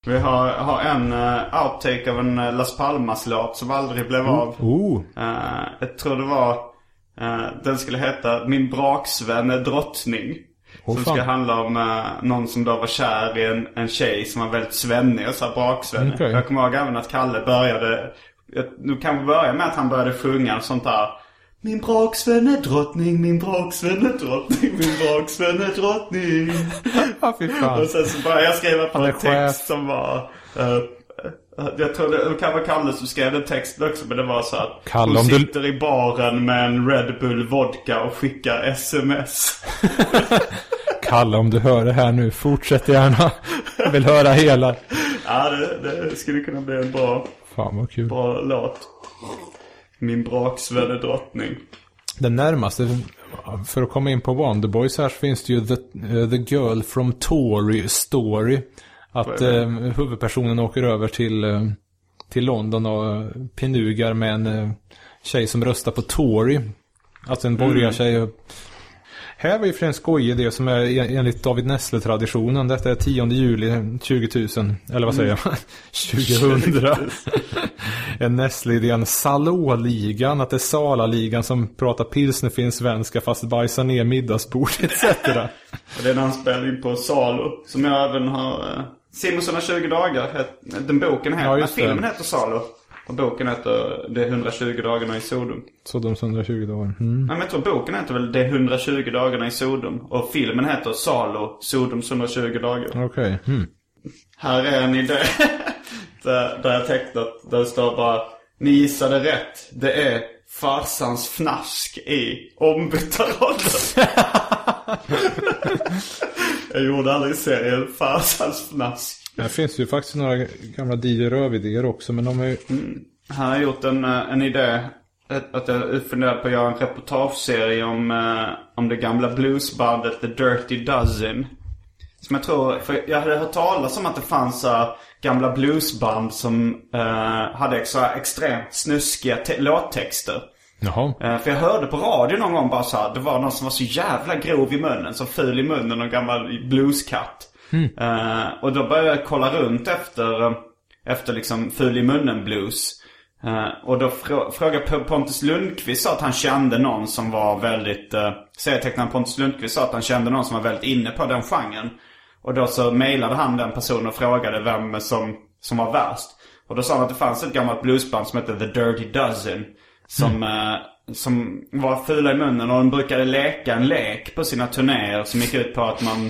Vi har, har en uh, outtake av en uh, Las Palmas-låt som aldrig blev av. Oh, Uh, jag tror det var, uh, den skulle heta Min braksvän är drottning. Åh, som fan. ska handla om uh, någon som då var kär i en, en tjej som var väldigt svennig och så braksvän. Okej. Jag kommer ihåg även att Kalle började, jag, nu kan vi börja med att han började sjunga sånt där. Min braksvän är drottning, min braksvän är drottning, min braksvän är drottning. [laughs] ja fy fan. Och sen så började jag skriva på en text chef. som var... eh, jag tror det, det kan vara Kalle som skrev den texten också men det var så att Kalle, hon om du- sitter i baren med en Red Bull vodka och skickar sms. [laughs] Kalle om du hör det här nu, fortsätt gärna. Jag vill höra hela. ja det, det skulle kunna bli en bra, Fan vad kul. bra låt. Min braksvän är drottning. Den närmaste, för att komma in på Wonderboys här så finns det ju The, eh, the Girl from Tory Story. Att eh, huvudpersonen åker över till, eh, till London och eh, pinugar med en tjej som röstar på Tory. Alltså en borgartjej. och- Här var ju för en skojig idé som är en- enligt David Nessle-traditionen. Detta är 10 juli 20 000. Eller vad säger jag? [laughs] 2000. [laughs] en Nessle-idén. Salå-ligan. Att det är Sala-ligan som pratar pilsnerfinsk-svenska fast bajsar ner middagsbord etc. [laughs] Det är en anspelning på Salo som jag även har... Uh, Simonsson har 20 dagar. Den boken heter... Ja, filmen heter Salo. Och boken heter Det 120 dagarna i Sodom. Sodoms 120 dagar. Mm. Nej men jag tror boken heter väl Det 120 dagarna i Sodom. Och filmen heter Salo, Sodoms 120 dagar. Okej. Mm. Här är en idé. [laughs] där, där jag tecknat, där det står bara Ni gissade rätt. Det är farsans fnask i ombytta roller. [laughs] [laughs] jag gjorde aldrig serien Farsans fnask. Här finns ju faktiskt några gamla DJ Röv-idéer också men de är ju... Han har gjort en, eh, en idé. Att jag funderar på att göra en reportageserie om, eh, om det gamla bluesbandet The Dirty Dozen. Som jag tror, för jag hade hört talas om att det fanns uh, gamla bluesband som eh, hade så extremt snuskiga te- låttexter. Jaha. Eh, för jag hörde på radio någon gång bara så här, det var någon som var så jävla grov i munnen, så ful i munnen, någon gammal blueskatt. Eh, och då började jag kolla runt efter, eh, efter liksom ful i munnen blues. Eh, och då frå- frågade Pontus Lundqvist sa att han kände någon som var väldigt, uh, serietecknaren Pontus Lundqvist sa att han kände någon som var väldigt inne på den genren. Och då så mejlade han den personen och frågade vem som, som var värst. Och då sa han att det fanns ett gammalt bluesband som hette The Dirty Dozen. Som, eh, som var fula i munnen och de brukade leka en lek på sina turnéer som gick ut på att man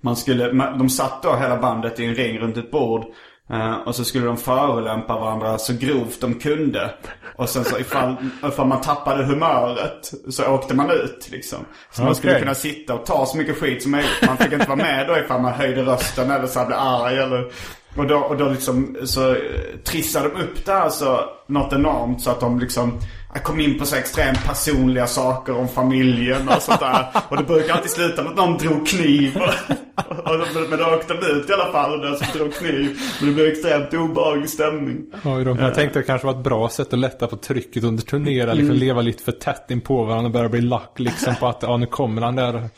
man skulle, man, de satt då hela bandet i en ring runt ett bord. eh, och så skulle de förolämpa varandra så grovt de kunde. Och sen så ifall, ifall man tappade humöret så åkte man ut liksom. Så man skulle kunna sitta och ta så mycket skit som möjligt. Man fick inte vara med då ifall man höjde rösten eller så här blev arg eller... Och då, och då liksom så eh, trissade de upp det här så något enormt så att de liksom jag kom in på så extremt personliga saker om familjen och sånt där. Och det brukar alltid sluta med att någon drog kniv. Och, och, men- då åkte de ut i alla fall den som drog kniv. Men det blev extremt obehaglig stämning. Oj då. Jag tänkte att det kanske var ett bra sätt att lätta på trycket under turnera. Liksom leva lite för tätt in på varandra och börja bli lack liksom på att ja nu kommer han där.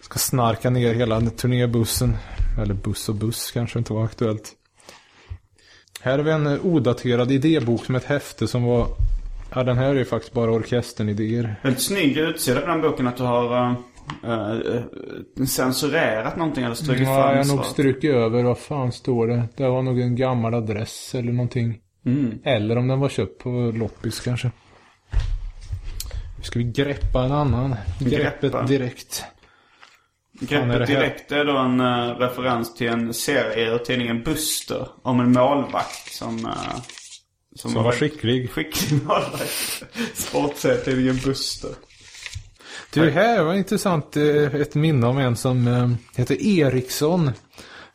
Ska snarka ner hela turnébussen. Eller buss och buss kanske inte var aktuellt. Här har vi en eh, odaterad idébok med ett häfte som var Ja den här är ju faktiskt bara orkestern-idéer. Väldigt snygg utsida på den boken att du har uh, uh, censurerat någonting eller strukit Ja, jag fram har nog strukit över, vad fan står det? Det var nog en gammal adress eller någonting. Mm. Eller om den var köpt på loppis kanske. Ska vi greppa en annan? Greppet Greppa. direkt. Är Greppet här? direkt är då en eh, referens till en serie ur tidningen Buster. Om en målvakt som... eh, Som var skicklig. Skicklig målvakt. [laughs] Sportserietidningen Buster. Du, här var intressant. eh, Ett minne om en som eh, heter Eriksson.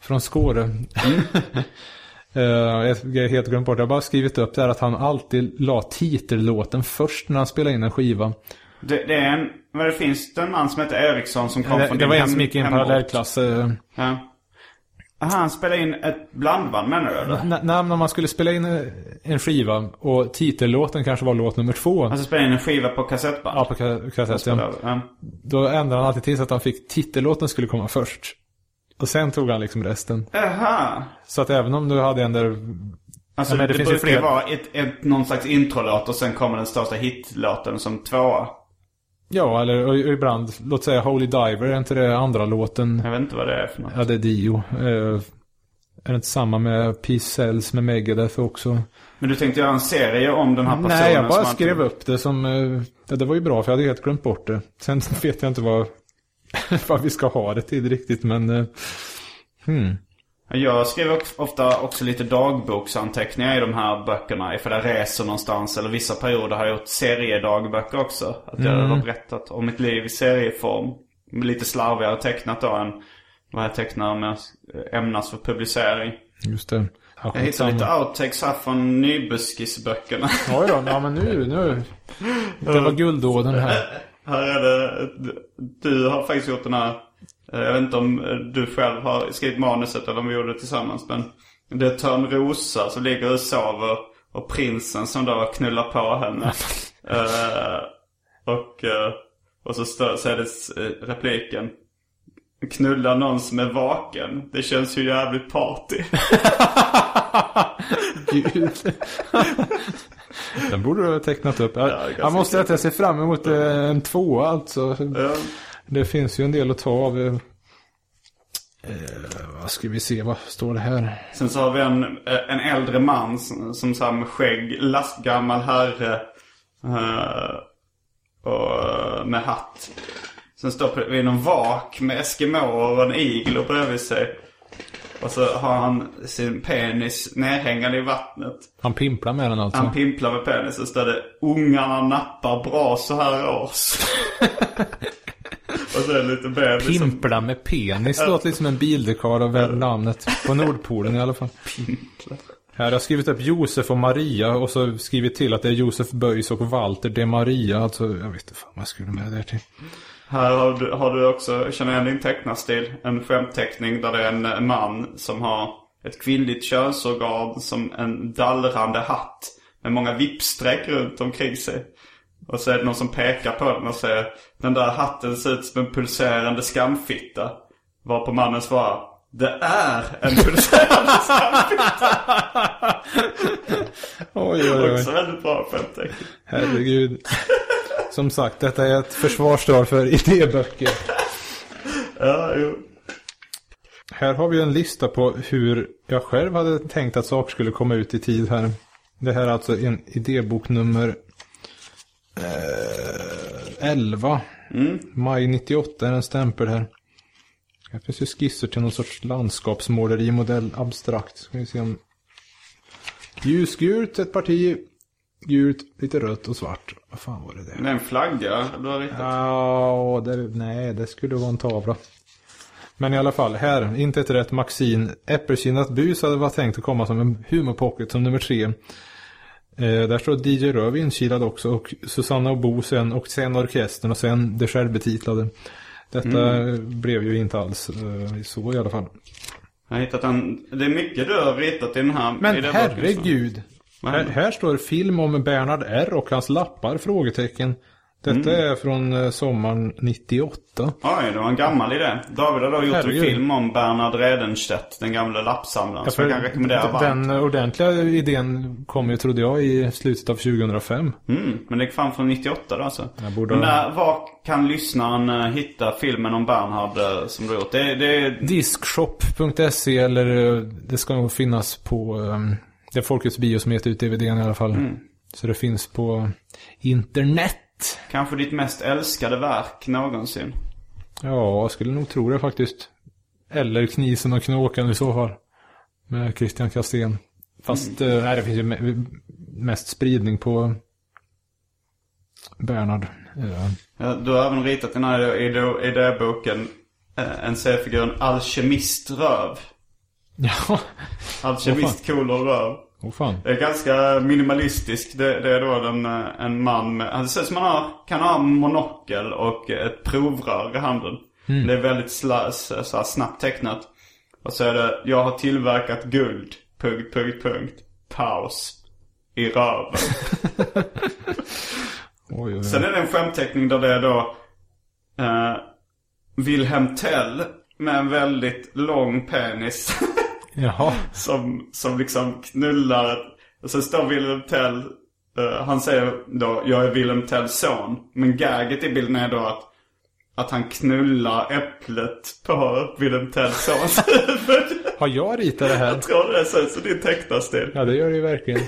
Från Skåre. [laughs] Eh, Jag har helt glömt bort. Jag har bara skrivit upp där att han alltid la titellåten först när han spelade in en skiva. Det, det är en... Men det finns det en man som heter Eriksson som kom Det, från det din var en som gick i en parallellklass. Ja. Aha, han spelade in ett blandband menar du? N- när när man skulle spela in eh, en skiva och titellåten kanske var låt nummer två. Alltså spelade in en skiva på kassettband? ja, på ka- kassetten. Ja. Då ändrade han alltid till så att han fick titellåten skulle komma först. Och sen tog han liksom resten. Aha. Så att även om du hade en där... Alltså men det, det finns ju brukar fler. vara ett, ett, någon slags introlåt och sen kommer den största hitlåten som tvåa. Ja, eller och, och ibland, låt säga Holy Diver, är inte det andra låten? Jag vet inte vad det är för något. Ja, det är Dio. Eh, är det inte samma med Peace Cells med Megadeth också? Men du tänkte göra en serie om den här personen Nej, jag bara skrev alltid- upp det som... eh, Ja, det var ju bra för jag hade helt glömt bort det. Sen [laughs] vet jag inte vad, [laughs] vad vi ska ha det till riktigt, men... eh, Hmm. Jag skriver ofta också lite dagboksanteckningar i de här böckerna. Ifall jag reser någonstans eller vissa perioder har jag gjort seriedagböcker också. Att jag Mm. har berättat om mitt liv i serieform. Lite slarvigare tecknat då än vad jag tecknar med ämnas för publicering. Just det. Ja, Jag hittade lite outtakes här från Nybuskisböckerna. Oj då, ja men nu, nu. Det var guldådern här. Här är det, du har faktiskt gjort den här, jag vet inte om eh, du själv har skrivit manuset eller om vi gjorde det tillsammans men det är Törnrosa som ligger och sover och prinsen som då knullar på henne. [laughs] Eh, och, eh, och så, stö- så är det eh, repliken. Knulla någon som är vaken. Det känns ju jävligt party. [laughs] Gud. Den borde du ha tecknat upp. Jag, ganska jag måste säga att jag ser fram emot eh, en tvåa alltså. Ja. Det finns ju en del att ta av. eh. Eh, vad ska vi se, vad står det här? Sen så har vi en, eh, en äldre man som, som så här med skägg, lastgammal herre. eh, och eh, med hatt. Sen står vid någon vak med eskimoer och en iglo bredvid sig. Och så har han sin penis nerhängande i vattnet. Han pimplar med den alltså. Han pimplar med penisen och står det Ungarna nappar bra så här års. [laughs] och det lite bebis som Pimpla med penis. Låter lite som en bildekar av väl namnet. På Nordpolen i alla fall. Här har jag skrivit upp Josef och Maria och så skrivit till att det är Josef Böjs och Walter de Maria. Alltså, jag vet inte fan vad jag skulle med det här till. Här har du, har du också, känner igen din tecknarstil, en skämtteckning där det är en man som har ett kvinnligt könsorgan som en dallrande hatt med många vippstreck runt omkring sig. Och så är det någon som pekar på den och säger den där hatten ser ut som en pulserande skamfitta. Varpå mannen svarar det är en pulserande skamfitta. [laughs] Oj, oj, oj. Också väldigt bra skämtteckning. Herregud. Som sagt, detta är ett försvarstal för idéböcker. Ja, jo. Här har vi en lista på hur jag själv hade tänkt att saker skulle komma ut i tid här. Det här är alltså en idébok nummer eh, 11. Maj 98 är en stämpel här. Här finns ju skisser till någon sorts landskapsmåleri, modell abstrakt. Ska vi se om... Ljusgult, ett parti. Gult, lite rött och svart. Vad fan var det där? Är en flagga du har ritat. Ja, det, nej, det skulle vara en tavla. Men i alla fall, här, inte ett rätt Maxin. Äppelkinnat bus hade varit tänkt att komma som en humorpocket som nummer tre. Eh, där står DJ Röv inkilad också och Susanna och Bo sen och sen orkestern och sen det självbetitlade. Detta blev ju inte alls eh, så i alla fall. Jag har hittat en... Det är mycket du har ritat i den här. i Men den herregud! Här, här står film om Bernhard R och hans lappar? Frågetecken. Detta är från eh, sommaren 98. Oj, det var en gammal idé. David har då gjort Herregud. en film om Bernhard Redenstedt, den gamla lappsamlaren. som jag kan rekommendera varmt. Den ordentliga idén kom ju, trodde jag, i slutet av 2005. Mm, men det är fan från 98 då alltså. Jag borde Men där, var kan lyssnaren eh, hitta filmen om Bernhard eh, som du har gjort? Det, det är... Diskshop.se eller det ska nog finnas på, um, det är Folkets Bio som heter ut DVDn i alla fall. Mm. Så det finns på internet. Kanske ditt mest älskade verk någonsin. Ja, jag skulle nog tro det faktiskt. Eller Knisen och Knåkan i så fall. Med Christian Kastén. Fast eh, nej, det finns ju me- mest spridning på Bernhard. Ja. Ja, du har även ritat den här idé- idéboken. eh, En seriefiguren Alkemiströv. [laughs] Ja, Alkemist kolon röv. Åh fan. Det är ganska minimalistisk. Det, det är då en, eh, en man med, han ser ut som han har, kan ha monokel och ett provrör i handen. Det är väldigt sla, så så snabbt tecknat. Och så är det, jag har tillverkat guld, punkt, punkt, punkt. Paus. I röven. [laughs] Oj, oj, Sen är det en skämtteckning där det är då eh, Wilhelm Tell med en väldigt lång penis. [laughs] Jaha. som, som liksom knullar. Och sen står Wilhelm Tell. eh, han säger då, jag är Wilhelm Tells son. Men gaget i bilden är då att, att han knullar äpplet på Wilhelm Tells sons [laughs] huvud. Har jag ritat det här? Jag tror det ser ut som din tecknarstil. Ja, det gör det ju verkligen.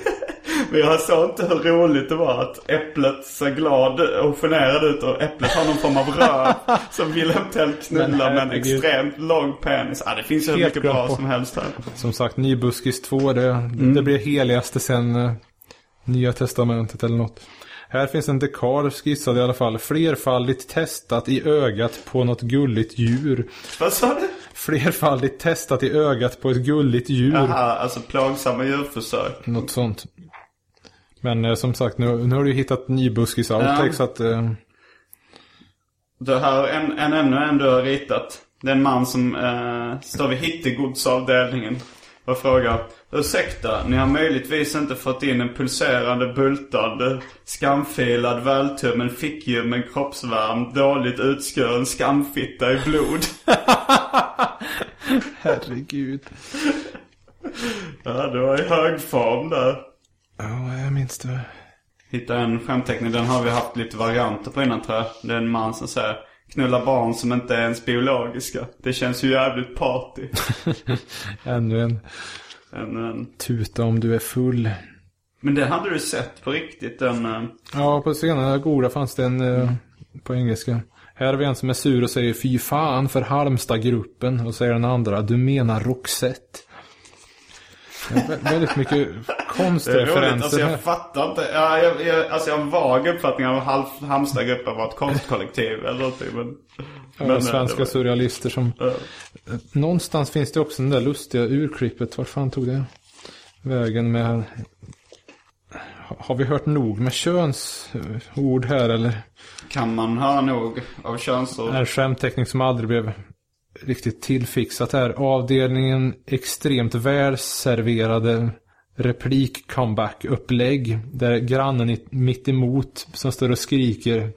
Men jag sa inte hur roligt det var att äpplet ser glad och generad ut och äpplet har någon form av röv [laughs] som Wilhelm Tell knullar med en extremt lång penis. Ja, det finns ju hur mycket bra på. som helst här. Som sagt, Nybuskis 2, det, Mm. det blir heligaste sen eh, Nya Testamentet eller något. Här finns en dekar skissad i alla fall. Flerfaldigt testat i ögat på något gulligt djur. Vad sa du? Flerfaldigt testat i ögat på ett gulligt djur. Jaha, alltså plågsamma djurförsök. Något sånt. Men eh, som sagt, nu, nu har du ju hittat Nybuskis outtakes Ja. så att... Eh, Det här är en, en ännu en du har ritat. Det är en man som eh, står vid hittegodsavdelningen och frågar Ursäkta, ni har möjligtvis inte fått in en pulserande, bultande, skamfilad, vältummen, fickljummen, kroppsvarm, dåligt utskuren skamfitta i blod. [laughs] herregud. ja, det var i hög form där. Ja, jag minns det. Hitta en skämtteckning, den har vi haft lite varianter på innan tror jag. Det är en man som säger Knulla barn som inte är ens biologiska. Det känns ju jävligt party. [laughs] Ännu en En, en. tuta om du är full. Men det hade du sett på riktigt, den... eh, Ja, på senare goda fanns det en eh, på engelska. Här har vi en som är sur och säger fy fan för Halmstad-gruppen. Och säger den andra, du menar Roxette. Vä- väldigt mycket konstreferenser alltså jag fattar inte. Ja, jag, jag, alltså jag har en vag uppfattning av att Halmstadgruppen var ett konstkollektiv eller någonting. Men, Ja, men, svenska var- surrealister som... Ja. Någonstans finns det också den där lustiga urklippet. Vart fan tog det vägen med... Har vi hört nog med könsord här eller? Kan man höra nog av könsord? En skämtteckning som aldrig blev riktigt tillfixat här. Avdelningen extremt välserverade replik-comeback-upplägg. Där grannen i- mitt emot som står och skriker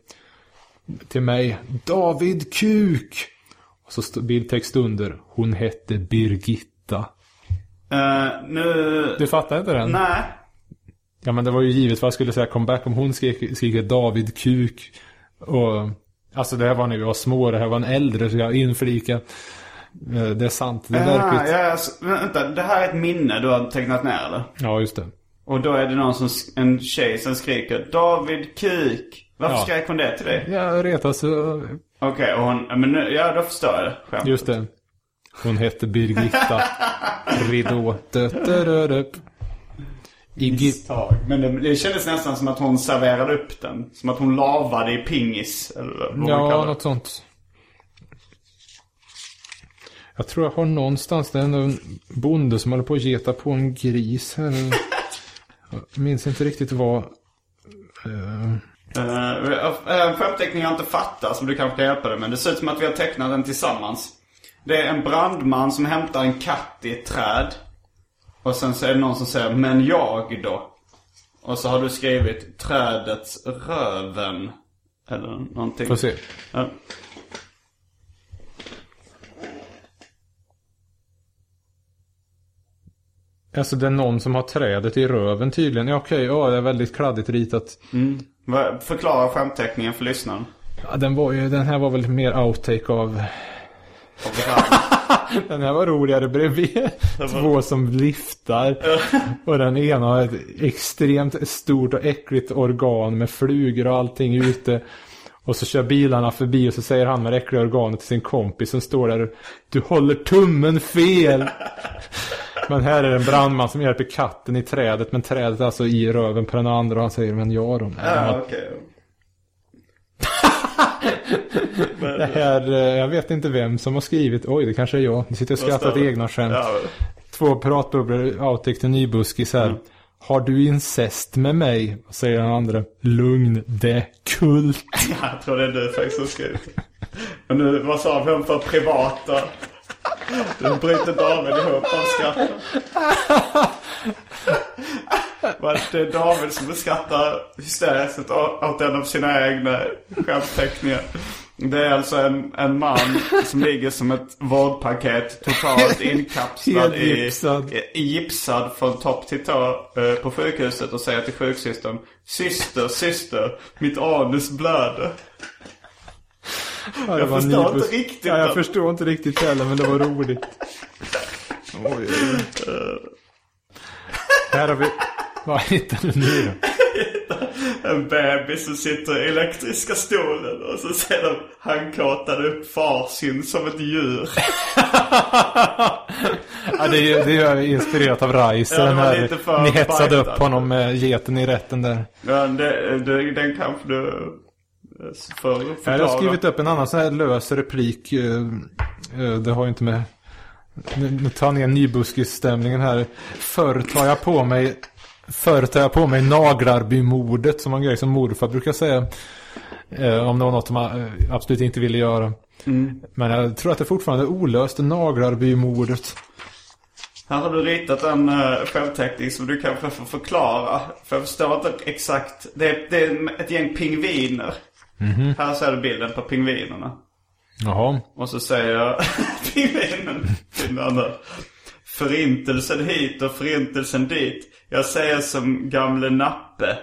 till mig. David Kuk! Och så står bildtext under. Hon hette Birgitta. Eh, nu... Du fattar inte den? Nej. Ja men det var ju givet vad jag skulle säga comeback om hon skrek, skriker David Kuk. Och alltså det här var när vi var små, det här var en äldre så jag inflikar. Eh, Det är sant, det är Ja, verkligt. ja, alltså, vänta, det här är ett minne du har tecknat ner eller? Ja, just det. Och då är det någon som, en tjej som skriker David Kuk. Varför Ja. skrek hon det till dig? Jag retas. Okej, och hon, ja, men nu, ja då förstår jag det. Skämt. just det. Hon hette Birgitta [laughs] Ridå. Dö, dö, dö, dö. Iggy. Misstag. Men det, det kändes nästan som att hon serverade upp den. Som att hon lavade i pingis. Eller vad Ja, något sånt. Jag tror jag har någonstans, det är en bonde som håller på att geta på en gris här. Jag minns inte riktigt vad. Uh, en skämtteckning jag inte fattar som du kanske kan hjälpa dig med. Det ser ut som att vi har tecknat den tillsammans. Det är en brandman som hämtar en katt i ett träd. Och sen så är det någon som säger 'Men jag då?' Och så har du skrivit 'Trädets röven' Eller någonting. Får se. Ja. Alltså det är någon som har trädet i röven tydligen. Ja okej, ja det är väldigt kladdigt ritat. Vad- Förklara skämtteckningen för lyssnaren. Ja, den, var ju, den här var väl mer outtake av... Av. [laughs] Den här var roligare bredvid. Två som liftar. [laughs] Och den ena har ett extremt stort och äckligt organ med flugor och allting ute. Och så kör bilarna förbi och så säger han med det äckliga organet till sin kompis som står där. Du håller tummen fel. [laughs] Men här är det en brandman som hjälper katten i trädet. Men trädet är alltså i röven på den andra. Och han säger men jag då? Ja, Det här, eh, jag vet inte vem som har skrivit. Oj, det kanske är jag. Ni sitter och skrattar åt egna skämt. Ja, Två pratbubblor, outtake till nybuskis här. Mm. Har du incest med mig? Säger den andra. Lugn, det kult. [laughs] jag tror det är du faktiskt som skrivit. Men nu, vad sa vi om för privata? Nu bryter David ihop av skratt. Vad Det är David som skrattar hysteriskt åt en av sina egna skämtteckningar. Det är alltså en, en man [laughs] som ligger som ett vårdpaket totalt inkapslad i, gipsad. i, gipsad från topp till tå eh, på sjukhuset och säger till sjuksystern Syster, syster, mitt anus blöder. Ja, Jag förstår nybus- inte riktigt Ja, jag förstår inte riktigt heller, men det var roligt. Oj, oj, oj. Här har vi... Vad hittar du nu då? [laughs] En bebis som sitter i elektriska stolen och så ser de handkåtade upp farsin som ett djur. [laughs] Ja, det är det är inspirerat av Reiser. Ja, den här, för ni hetsade upp honom med geten i rätten där. Ja, det, det, den kanske du eh, får Jag förklara. har skrivit upp en annan sån här lös replik. eh, eh, Det har ju inte med... Nu nu tar jag ner nybuskisstämningen här. Förr tar jag på mig... Förr tar jag på mig Naglarbymordet som en grej som morfar brukar säga. Eh, om det var något man eh, absolut inte ville göra. Men jag tror att det fortfarande är olöst, Naglarbymordet. Här har du ritat en uh, självteckning som du kanske får förklara. För jag förstår inte exakt. Det är, det är ett gäng pingviner. Här ser du bilden på pingvinerna. Jaha. Och så säger [laughs] pingvinen till den andra. Förintelsen hit och förintelsen dit. Jag säger som gamle Nappe.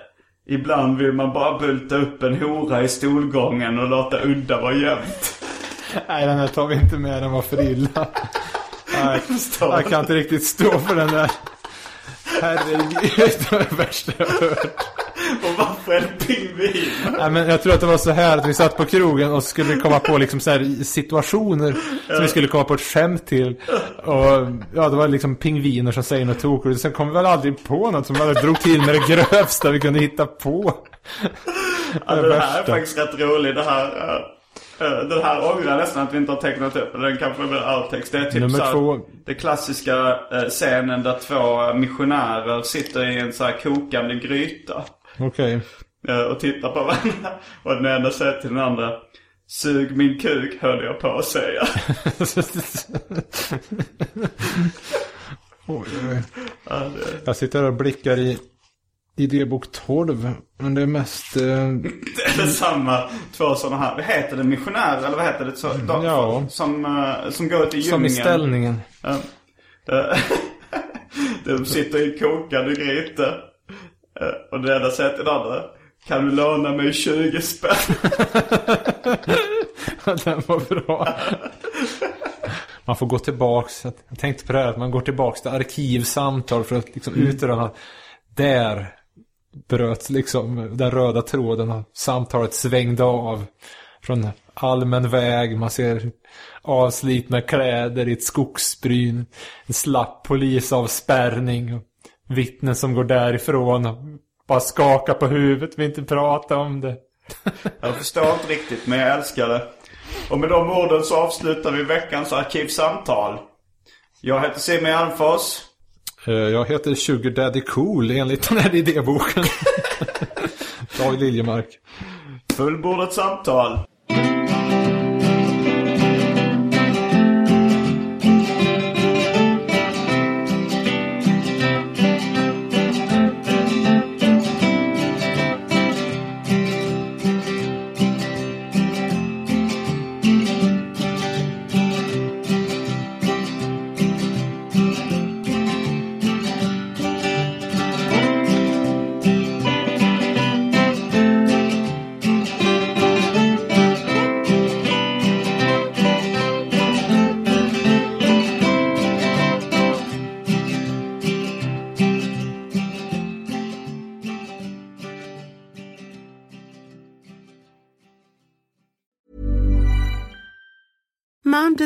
Ibland vill man bara bulta upp en hora i stolgången och låta udda vara jämnt. Nej, den här tar vi inte med. Den var för illa. Förstår. jag kan inte riktigt stå för den där. Herregud, det var det värsta jag har hört. Och varför är det pingvin? Nej, men jag tror att det var så här att vi satt på krogen och skulle komma på liksom så här situationer som vi skulle komma på ett skämt till. Och ja, det var liksom pingviner som säger något tokigt. Sen kom vi väl aldrig på något som bara drog till med det grövsta vi kunde hitta på. Ja, Det det här är faktiskt rätt roligt. Det här, eh, den här ångrar jag nästan att vi inte har tecknat upp. Den kanske blir outtext. Det är typ Nummer så två. Det klassiska eh, scenen där två missionärer sitter i en så här kokande gryta. Okej. eh, Och tittar på varandra. Och den ena säger till den andra. Sug min kuk höll jag på att säga. [laughs] Oj, oj. Ja, det, Jag sitter här och blickar i idébok 12. Men det är mest... Eh, det är samma två sådana här. Vad heter det? Missionärer eller vad heter det? Så, de, ja. Som, eh, som går ut i som i djungeln. ställningen. [laughs] De sitter i kokande gryta. [laughs] Och den ena säger till den andra. Kan du låna mig 20 spänn? [laughs] Den var bra. [laughs] Man får gå tillbaks. Jag tänkte på det här att man går tillbaks till arkivsamtal för att liksom utröna. Där bröts liksom den röda tråden och samtalet svängde av. Från allmän väg. Man ser avslitna kläder i ett skogsbryn. En slapp polisavspärrning. Och vittnen som går därifrån och bara skakar på huvudet. Vill inte prata om det. [laughs] Jag förstår inte riktigt men jag älskar det. Och med de orden så avslutar vi veckans arkivsamtal. Jag heter Simon Alfors. Eh, Jag heter Sugar Daddy Cool enligt den här idéboken. [laughs] David Liljemark. Fullbordat samtal.